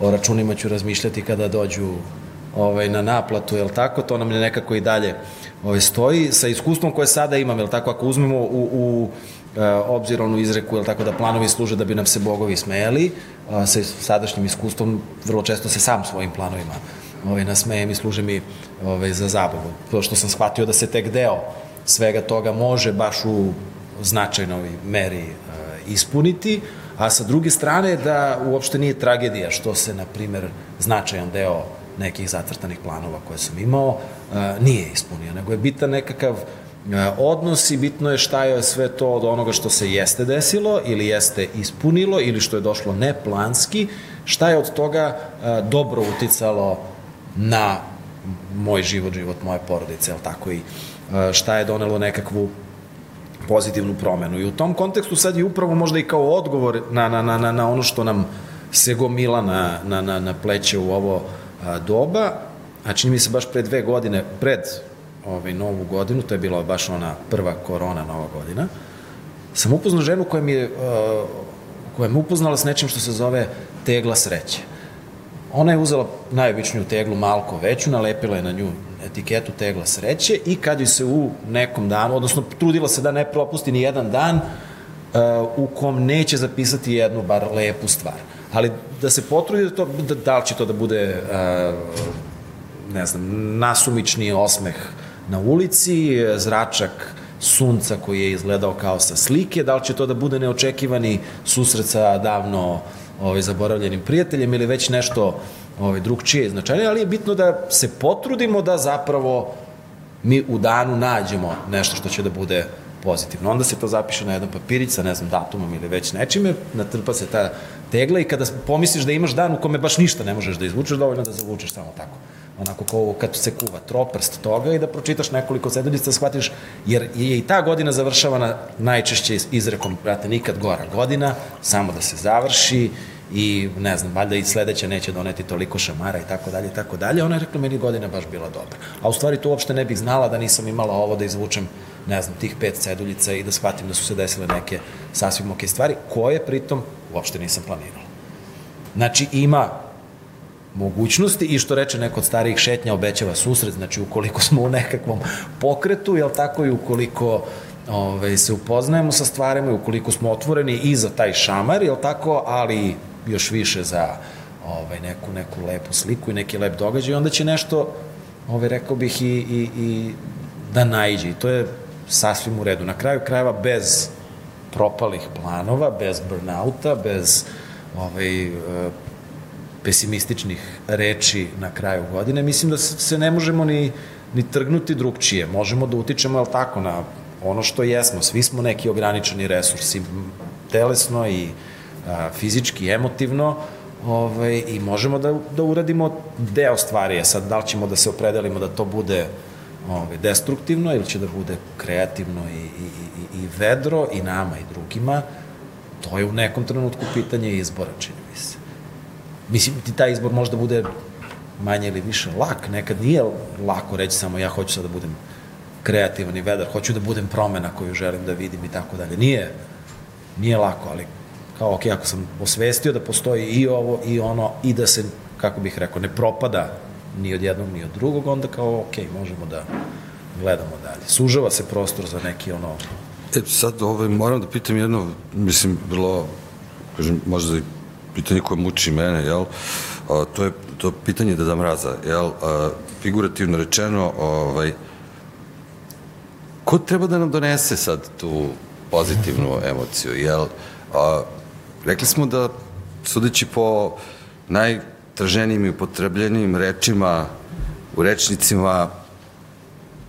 Speaker 3: o računima ću razmišljati kada dođu ovaj, na naplatu, jel tako, to nam je nekako i dalje ovaj, stoji. Sa iskustvom koje sada imam, jel tako, ako uzmemo u, u e, obzir onu izreku, jel tako, da planovi služe da bi nam se bogovi smejali, a, sa sadašnjim iskustvom vrlo često se sam svojim planovima ovaj, nasmejem i služe mi ovaj, za zabavu. To što sam shvatio da se tek deo svega toga može baš u značajnoj meri e, ispuniti, a sa druge strane da uopšte nije tragedija što se, na primer, značajan deo nekih zacrtanih planova koje sam imao e, nije ispunio, nego je bitan nekakav odnos i bitno je šta je sve to od onoga što se jeste desilo ili jeste ispunilo ili što je došlo neplanski, šta je od toga dobro uticalo na moj život, život moje porodice, ali tako i šta je donelo nekakvu pozitivnu promenu. I u tom kontekstu sad je upravo možda i kao odgovor na, na, na, na ono što nam se gomila na, na, na, na pleće u ovo a, doba, a čini mi se baš pre dve godine, pred ovaj, novu godinu, to je bila baš ona prva korona nova godina, sam upoznao ženu koja mi je, uh, koja me upoznala s nečim što se zove tegla sreće. Ona je uzela najobičniju teglu, malko veću, nalepila je na nju etiketu tegla sreće i kad ju se u nekom danu, odnosno trudila se da ne propusti ni jedan dan uh, u kom neće zapisati jednu bar lepu stvar. Ali da se potrudi da to, da, da li će to da bude uh, ne znam, nasumični osmeh na ulici, zračak sunca koji je izgledao kao sa slike, da li će to da bude neočekivani susret sa davno ovaj, zaboravljenim prijateljem ili već nešto ovaj, drugčije značajnije, ali je bitno da se potrudimo da zapravo mi u danu nađemo nešto što će da bude pozitivno. Onda se to zapiše na jedan papirić sa, ne znam, datumom ili već nečime, natrpa se ta tegla i kada pomisliš da imaš dan u kome baš ništa ne možeš da izvučeš, dovoljno da zavučeš samo tako. Onako kao kad se kuva troprst toga i da pročitaš nekoliko seduljica, da shvatiš, jer je i ta godina završavana najčešće izrekom, brate, nikad gora godina, samo da se završi, i ne znam, valjda i sledeća neće doneti toliko šamara i tako dalje i tako dalje. Ona je rekla, meni godina baš bila dobra. A u stvari to uopšte ne bih znala da nisam imala ovo da izvučem, ne znam, tih pet ceduljica i da shvatim da su se desile neke sasvim ok stvari, koje pritom uopšte nisam planirala. Znači, ima mogućnosti i što reče neko od starijih šetnja obećava susret, znači ukoliko smo u nekakvom pokretu, jel tako i ukoliko ove, se upoznajemo sa stvarima i ukoliko smo otvoreni i za taj šamar, jel tako, ali još više za ovaj, neku, neku lepu sliku i neki lep događaj, onda će nešto, ovaj, rekao bih, i, i, i da najđe. I to je sasvim u redu. Na kraju krajeva bez propalih planova, bez burnouta, bez ovaj, pesimističnih reči na kraju godine, mislim da se ne možemo ni, ni trgnuti drugčije. Možemo da utičemo, je tako, na ono što jesmo. Svi smo neki ograničeni resursi, telesno i a, fizički, emotivno, ovaj, i možemo da, da uradimo deo stvari. E sad, da li ćemo da se opredelimo da to bude ovaj, destruktivno ili će da bude kreativno i, i, i, i vedro i nama i drugima, to je u nekom trenutku pitanje izbora, čini mi se. Mislim, ti taj izbor možda bude manje ili više lak, nekad nije lako reći samo ja hoću sad da budem kreativan i vedar, hoću da budem promena koju želim da vidim i tako dalje. Nije, nije lako, ali kao, ok, ako sam osvestio da postoji i ovo i ono i da se, kako bih rekao, ne propada ni od jednog ni od drugog, onda kao, ok, možemo da gledamo dalje. Sužava se prostor za neki ono...
Speaker 1: E, sad ovaj, moram da pitam jedno, mislim, bilo, kažem, možda i pitanje koje muči mene, jel? A, to je to pitanje da mraza, jel? A, figurativno rečeno, ovaj, ko treba da nam donese sad tu pozitivnu emociju, jel? A, rekli smo da, sudeći po najtraženijim i upotrebljenim rečima u rečnicima,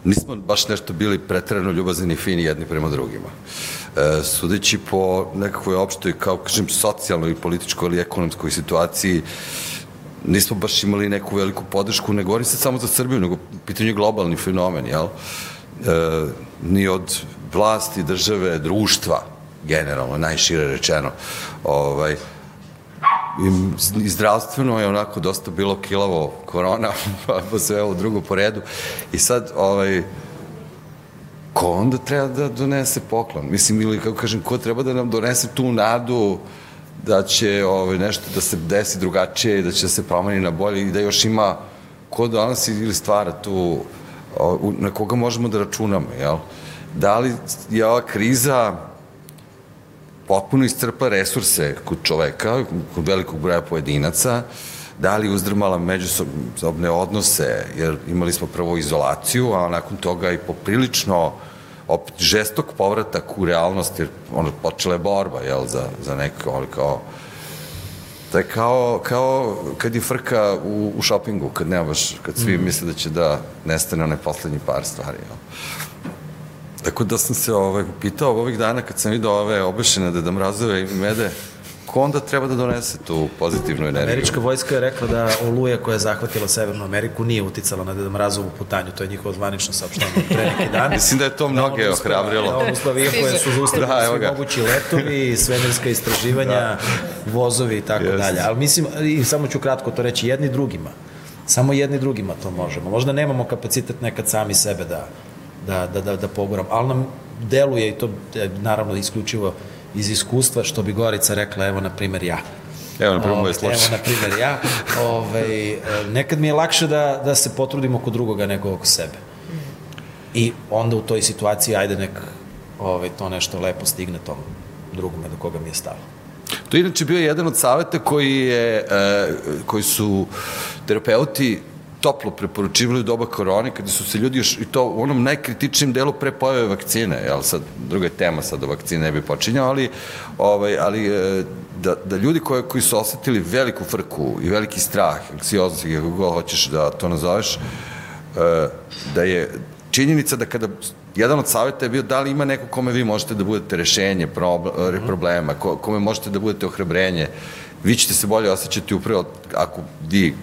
Speaker 1: nismo baš nešto bili pretredno ljubazni i fini jedni prema drugima. E, sudeći po nekakvoj opštoj, kao kažem, socijalnoj i političkoj ili ekonomskoj situaciji, nismo baš imali neku veliku podršku, ne govorim se samo za Srbiju, nego pitanje globalni fenomen, jel? E, ni od vlasti, države, društva, generalno, najšire rečeno. Ovaj, i, zdravstveno je onako dosta bilo kilavo korona, <laughs> pa, sve ovo drugo po redu. I sad, ovaj, ko onda treba da donese poklon? Mislim, ili kako kažem, ko treba da nam donese tu nadu da će ovaj, nešto da se desi drugačije da će da se promeni na bolje i da još ima ko donosi ili stvara tu, na koga možemo da računamo, jel? Da li je ova kriza potpuno iscrpa resurse kod čoveka, kod velikog broja pojedinaca, da li uzdrmala međusobne odnose, jer imali smo prvo izolaciju, a nakon toga i poprilično opet žestok povratak u realnost, jer ono, počela je borba, jel, za, za neko, ali kao, to je kao, kao kad je frka u, u šopingu, kad nema baš, kad svi mm. misle da će da nestane onaj poslednji par stvari, jel. Tako da sam se ovaj, pitao ovih dana kad sam vidio ove obešene Deda Mrazove i Mede, ko onda treba da donese tu pozitivnu energiju?
Speaker 3: Američka vojska je rekla da oluja koja je zahvatila Severnu Ameriku nije uticala na Deda Mrazovu putanju, to je njihovo zvanično saopštenje pre neki dan. <laughs>
Speaker 1: Mislim da je to mnoge da ohrabrilo.
Speaker 3: Da on uspavija koje su zustavili da, svi mogući letovi, svemirska istraživanja, da. vozovi i tako yes. dalje. Ali mislim, i samo ću kratko to reći, jedni drugima. Samo jedni drugima to možemo. Možda nemamo kapacitet nekad sami sebe da, da, da, da, da pogoram, ali nam deluje i to naravno isključivo iz iskustva, što bi Gorica rekla, evo, na primer, ja.
Speaker 1: Evo, na primer, moj
Speaker 3: slučaj. Evo, na primer, ja. Ove, ovaj, nekad mi je lakše da, da se potrudim oko drugoga nego oko sebe. I onda u toj situaciji, ajde nek ove, to nešto lepo stigne tom drugome do koga mi je stalo.
Speaker 1: To je inače bio jedan od saveta koji, je, e, koji su terapeuti toplo preporučivali u doba korone, kada su se ljudi još, i to u onom najkritičnijem delu pre pojave vakcine, jel sad, druga je tema sad o vakcine ne bi počinjao, ali, ovaj, ali e, da, da ljudi koji, koji su osetili veliku frku i veliki strah, anksioznost, kako god hoćeš da to nazoveš, e, da je činjenica da kada jedan od savjeta je bio da li ima neko kome vi možete da budete rešenje mhm. problema, kome možete da budete ohrabrenje, vi ćete se bolje osjećati upravo ako vi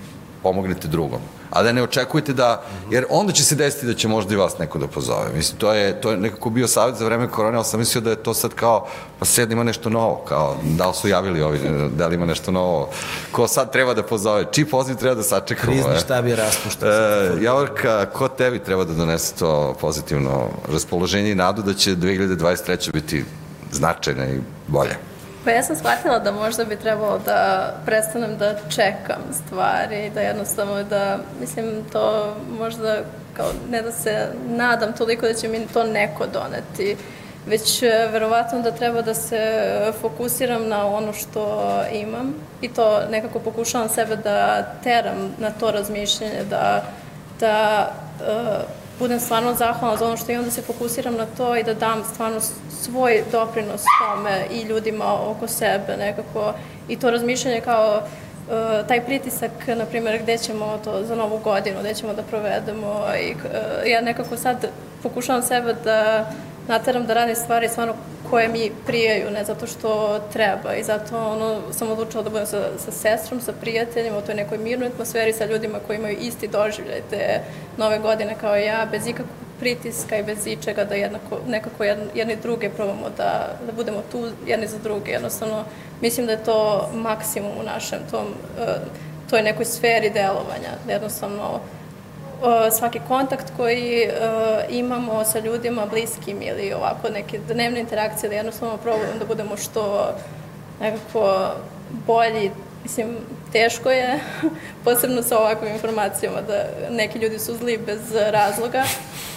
Speaker 1: pomognete drugom a da ne očekujete da, jer onda će se desiti da će možda i vas neko da pozove. Mislim, to je, to je nekako bio savjet za vreme korone, ali sam mislio da je to sad kao, pa sad ima nešto novo, kao, da li su javili ovi, da li ima nešto novo, ko sad treba da pozove, čiji poziv treba da sačekamo.
Speaker 3: Krizni štab je raspušten.
Speaker 1: E, Javorka, ko tebi treba da donese to pozitivno raspoloženje i nadu da će 2023. biti značajna i bolja?
Speaker 2: Pa ja sam shvatila da možda bi trebalo da prestanem da čekam stvari, da jednostavno da, mislim, to možda kao ne da se nadam toliko da će mi to neko doneti, već e, verovatno da treba da se fokusiram na ono što imam i to nekako pokušavam sebe da teram na to razmišljanje, da, da uh, budem stvarno zahvalna za ono što imam, da se fokusiram na to i da dam stvarno svoj doprinos tome i ljudima oko sebe nekako. I to razmišljanje kao uh, taj pritisak, na primjer, gde ćemo to za novu godinu, gde ćemo da provedemo i uh, ja nekako sad pokušavam sebe da nateram da radim stvari stvarno koje mi prijaju, ne zato što treba i zato ono, sam odlučila da budem sa, sa sestrom, sa prijateljima u toj nekoj mirnoj atmosferi, sa ljudima koji imaju isti doživljaj te nove godine kao ja, bez ikakvog pritiska i bez ičega da jednako, nekako jedni druge probamo da, da budemo tu jedni za druge. Jednostavno, mislim da je to maksimum u našem tom, uh, toj nekoj sferi delovanja. Da jednostavno, svaki kontakt koji uh, imamo sa ljudima bliskim ili ovako neke dnevne interakcije da jednostavno probujemo da budemo što nekako bolji. Mislim, teško je, <laughs> posebno sa ovakvim informacijama, da neki ljudi su zli bez razloga,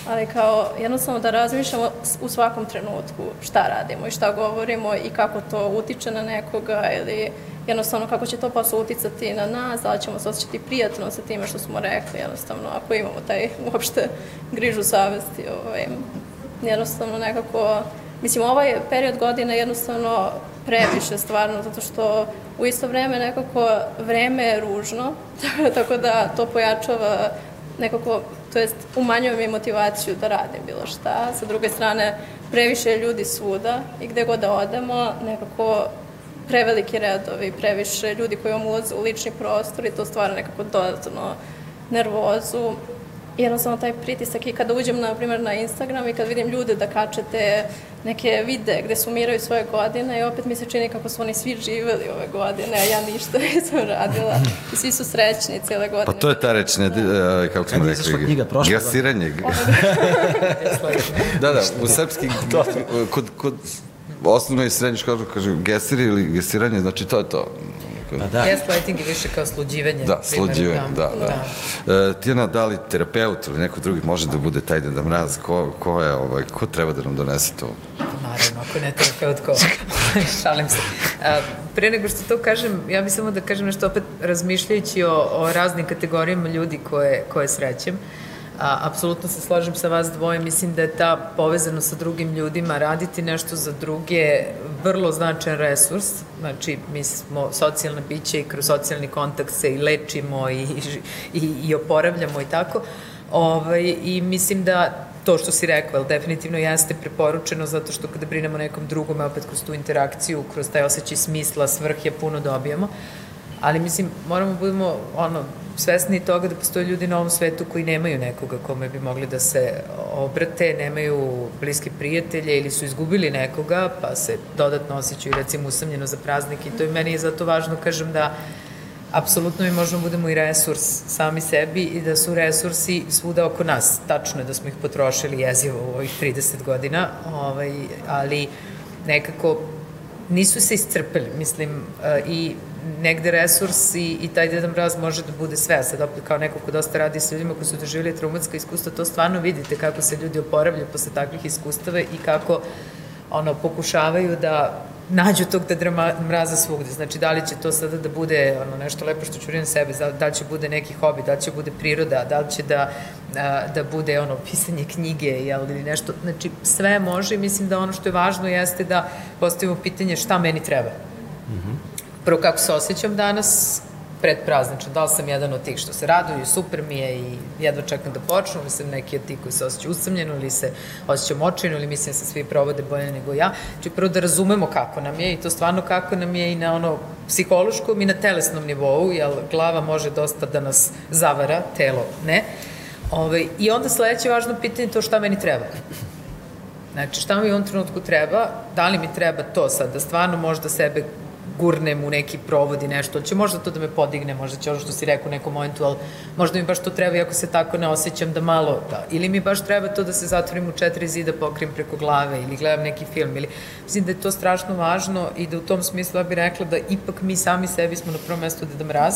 Speaker 2: ali kao jednostavno da razmišljamo u svakom trenutku šta radimo i šta govorimo i kako to utiče na nekoga ili jednostavno kako će to posle uticati na nas, da ćemo se osjećati prijatno sa time što smo rekli, jednostavno ako imamo taj uopšte grižu savesti, ovaj, jednostavno nekako, mislim ovaj period godine jednostavno previše stvarno, zato što u isto vreme nekako vreme je ružno, <laughs> tako da to pojačava nekako, to jest umanjuje mi motivaciju da radim bilo šta. Sa druge strane, previše je ljudi svuda i gde god da odemo, nekako preveliki redovi, previše ljudi koji vam ulaze u lični prostor i to stvara nekako dodatno nervozu jednostavno taj pritisak i kada uđem, na primjer, na Instagram i kad vidim ljude da kačete neke vide gde sumiraju svoje godine i opet mi se čini kako su oni svi živeli ove godine, a ja ništa <laughs> nisam radila i svi su srećni cele godine.
Speaker 1: Pa to je ta reč, ne, da. kako smo rekli,
Speaker 3: knjiga,
Speaker 1: gasiranje. <laughs> da, da, u srpski, kod, kod osnovno i srednje škole kaže gesir ili gesiranje, znači to je to.
Speaker 4: Pa da. Gaslighting je više kao sluđivanje.
Speaker 1: Da, sluđivanje, da, da. da. E, Tijana, da li terapeut ili neko drugi može da bude taj da mraz, ko, ko je, ovaj, ko treba da nam donese to?
Speaker 4: Naravno, ako ne terapeut, ko? <laughs> Šalim se. A, pre nego što to kažem, ja bih samo da kažem nešto opet razmišljajući o, o raznim kategorijama ljudi koje, koje srećem. A, apsolutno se slažem sa vas dvoje, mislim da je ta povezano sa drugim ljudima, raditi nešto za druge, vrlo značajan resurs, znači mi smo socijalne biće i kroz socijalni kontakt se i lečimo i, i, i oporavljamo i tako, ovaj, i mislim da to što si rekao, ali definitivno jeste preporučeno zato što kada brinemo nekom drugom, opet kroz tu interakciju, kroz taj osjećaj smisla, svrhe, puno dobijamo. Ali mislim, moramo da budemo ono, svesni toga da postoje ljudi na ovom svetu koji nemaju nekoga kome bi mogli da se obrate, nemaju bliske prijatelje ili su izgubili nekoga, pa se dodatno osjećaju recimo usamljeno za praznik i to je meni zato važno, kažem da apsolutno mi možemo da budemo i resurs sami sebi i da su resursi svuda oko nas. Tačno je da smo ih potrošili jezivo u ovih 30 godina, ovaj, ali nekako nisu se iscrpeli, mislim, e, i negde resurs i, i taj Deda Mraz može da bude sve. Sad opet kao neko ko dosta radi sa ljudima koji su doživjeli traumatska iskustva, to stvarno vidite kako se ljudi oporavljaju posle takvih iskustava i kako ono, pokušavaju da nađu tog Deda Mraza svugde. Znači, da li će to sada da bude ono, nešto lepo što ću na sebe, da li će bude neki hobi, da li će bude priroda, da li će da, da bude ono, <laughs> pisanje knjige jel, ili nešto. Znači, sve može i mislim da ono što je važno jeste da postavimo pitanje šta meni treba. Mm -hmm prvo kako se osjećam danas, pred praznično, da li sam jedan od tih što se raduju, super mi je i jedva čekam da počnu, sam neki od tih koji se osjećaju usamljeno, ili se osjećam očinu, ili mislim da se svi provode bolje nego ja. Znači, prvo da razumemo kako nam je i to stvarno kako nam je i na ono psihološkom i na telesnom nivou, jer glava može dosta da nas zavara, telo ne. Ove, ovaj, I onda sledeće važno pitanje je to šta meni treba. Znači, šta mi u ovom trenutku treba, da li mi treba to sad, da stvarno možda sebe gurnem u neki provod i nešto, će možda to da me podigne, možda će ono što si rekao u nekom momentu, ali možda mi baš to treba, iako se tako ne osjećam, da malo, da, ili mi baš treba to da se zatvorim u četiri zida, pokrim preko glave, ili gledam neki film, ili, mislim da je to strašno važno i da u tom smislu ja bih rekla da ipak mi sami sebi smo na prvom mestu da mraz,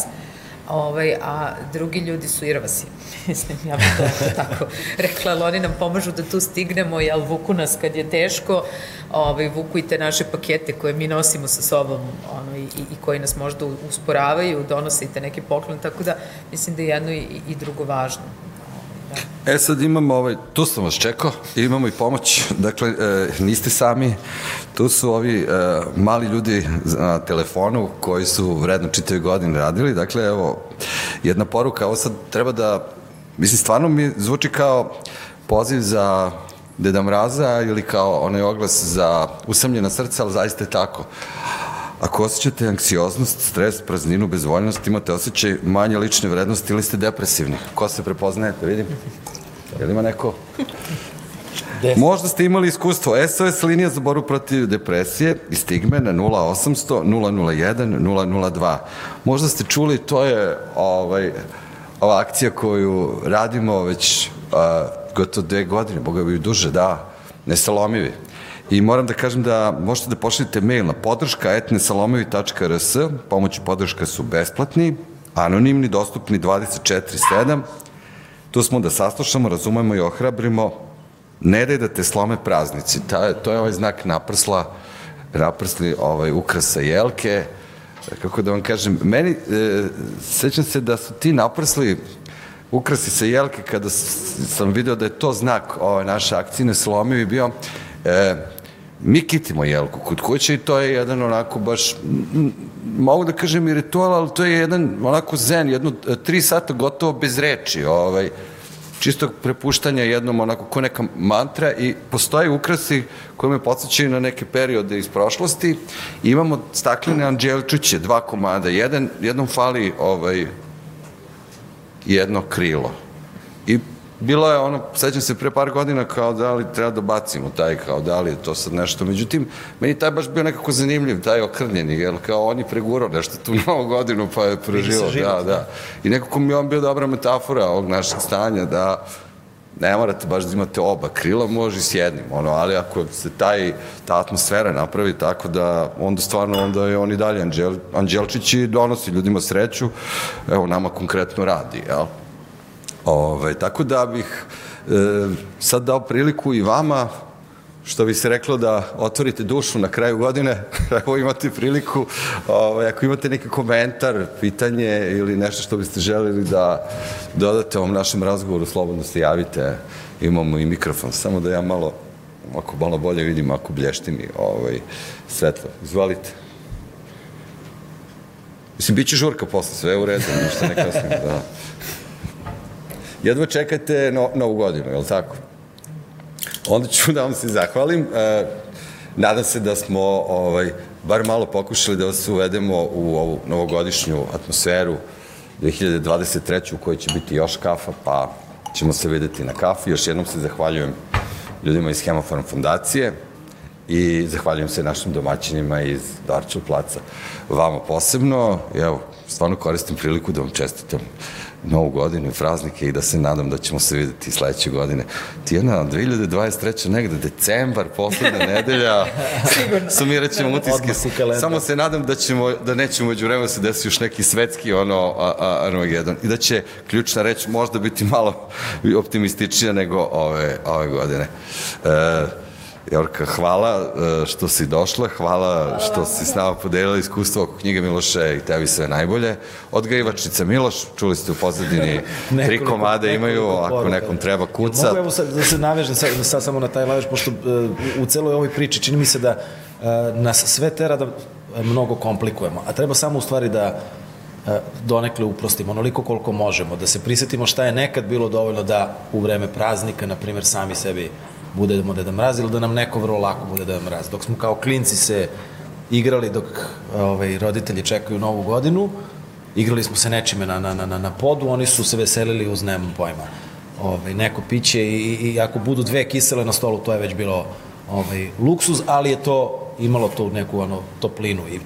Speaker 4: ovaj, a drugi ljudi su irvasi. <laughs> Mislim, ja bih to tako rekla, ali oni nam pomažu da tu stignemo, jel, vuku nas kad je teško, ovaj, vuku i te naše pakete koje mi nosimo sa sobom ono, i, i koji nas možda usporavaju, donose i te neke poklone, tako da mislim da je jedno i, i drugo važno.
Speaker 1: E sad imamo, ovaj, tu sam vas čekao, imamo i pomoć, <laughs> dakle, e, niste sami, tu su ovi e, mali ljudi na telefonu koji su vredno čitave godine radili, dakle, evo, jedna poruka, ovo sad treba da, mislim, stvarno mi zvuči kao poziv za Deda Mraza ili kao onaj oglas za usamljena srca, ali zaista je tako. Ako osjećate anksioznost, stres, prazninu, bezvoljnost, imate osjećaj manje lične vrednosti ili ste depresivni. Ko se prepoznaje, da vidim? Je li ima neko? Možda ste imali iskustvo. SOS linija za boru protiv depresije i stigme na 0800 001 002. Možda ste čuli, to je ovaj, ova akcija koju radimo već a, gotovo dve godine, boga bi duže, da, nesalomivi. I moram da kažem da možete da pošaljete mail na podrška etnesalomevi.rs, pomoći podrška su besplatni, anonimni, dostupni 24-7, tu smo da saslušamo, razumemo i ohrabrimo, ne daj da te slome praznici, Ta, to je ovaj znak naprsla, naprsli ovaj, ukrasa jelke, kako da vam kažem, meni, e, sećam se da su ti naprsli ukrasi sa jelke, kada sam video da je to znak ove naše akcijne slomivi bio, e, mi kitimo jelku kod kuće i to je jedan onako baš, mogu da kažem i ritual, ali to je jedan onako zen, jedno tri sata gotovo bez reči, ovaj, čistog prepuštanja jednom onako ko neka mantra i postoje ukrasi koji me podsjećaju na neke periode iz prošlosti. Imamo staklene anđelčiće, dva komada, jedan, jednom fali ovaj, jedno krilo. I bilo je ono, sećam se pre par godina kao da li treba da bacimo taj, kao da li je to sad nešto. Međutim, meni taj baš bio nekako zanimljiv, taj okrnjeni, jer kao on je pregurao nešto tu <laughs> novu godinu pa je preživo. Da, da. I nekako mi je on bio dobra metafora ovog našeg stanja, da ne morate baš da imate oba krila, može i s jednim, ono, ali ako se taj, ta atmosfera napravi tako da onda stvarno onda je on i dalje Anđel, Anđelčić i donosi ljudima sreću, evo nama konkretno radi, jel? Ove, tako da bih e, sad dao priliku i vama što bi se reklo da otvorite dušu na kraju godine, <laughs> evo imate priliku, ovaj, ako imate neki komentar, pitanje ili nešto što biste želeli da dodate ovom našem razgovoru, slobodno se javite, imamo i mikrofon, samo da ja malo, ako malo bolje vidim, ako blješti mi ovaj, svetlo. Izvalite. Mislim, bit će žurka posle, sve u redu, ništa ne kasnim, da. Jedva čekate no, novu godinu, je li tako? Onda ću da vam se zahvalim. E, nadam se da smo ovaj, bar malo pokušali da vas uvedemo u ovu novogodišnju atmosferu 2023. u kojoj će biti još kafa, pa ćemo se videti na kafi. Još jednom se zahvaljujem ljudima iz Hemofarm fondacije i zahvaljujem se našim domaćinima iz Darčev placa. Vama posebno, evo, stvarno koristim priliku da vam čestitam novu godinu i praznike i da se nadam da ćemo se videti sledeće godine. Tijena, 2023. negde, decembar, poslednja <laughs> nedelja, sumirat ćemo utiske. Samo se nadam da, ćemo, da nećemo među vremenu da se desi još neki svetski ono, a, a, Armagedon i da će ključna reč možda biti malo optimističnija nego ove, ove godine. E, Jorka, hvala e, što si došla, hvala, hvala što si s nama podelila iskustvo oko knjige Miloše i tebi sve najbolje. Odgajivačica Miloš, čuli ste u pozadini, <laughs> tri komade imaju, ako nekom treba kucat.
Speaker 3: Mogu evo sad, da se navežem sad, sad samo na taj lavež, pošto uh, u celoj ovoj priči čini mi se da uh, nas sve tera da mnogo komplikujemo, a treba samo u stvari da donekle uprostimo onoliko koliko možemo, da se prisetimo šta je nekad bilo dovoljno da u vreme praznika, na primjer, sami sebi budemo Deda Mraz ili da nam neko vrlo lako bude Deda Mraz. Dok smo kao klinci se igrali dok ovaj, roditelji čekaju novu godinu, igrali smo se nečime na, na, na, na podu, oni su se veselili uz nemam pojma. Ovaj, neko piće i, i ako budu dve kisele na stolu, to je već bilo ovaj, luksuz, ali je to imalo tu neku ono, toplinu i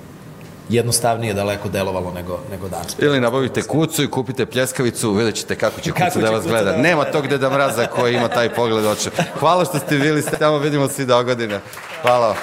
Speaker 3: jednostavnije daleko delovalo nego, nego danas.
Speaker 1: Ili nabavite kucu i kupite pljeskavicu, vidjet ćete kako će kuca da vas gleda. Da Nema tog deda mraza koji ima taj pogled oče. Hvala što ste bili s tamo, vidimo svi do godine. Hvala.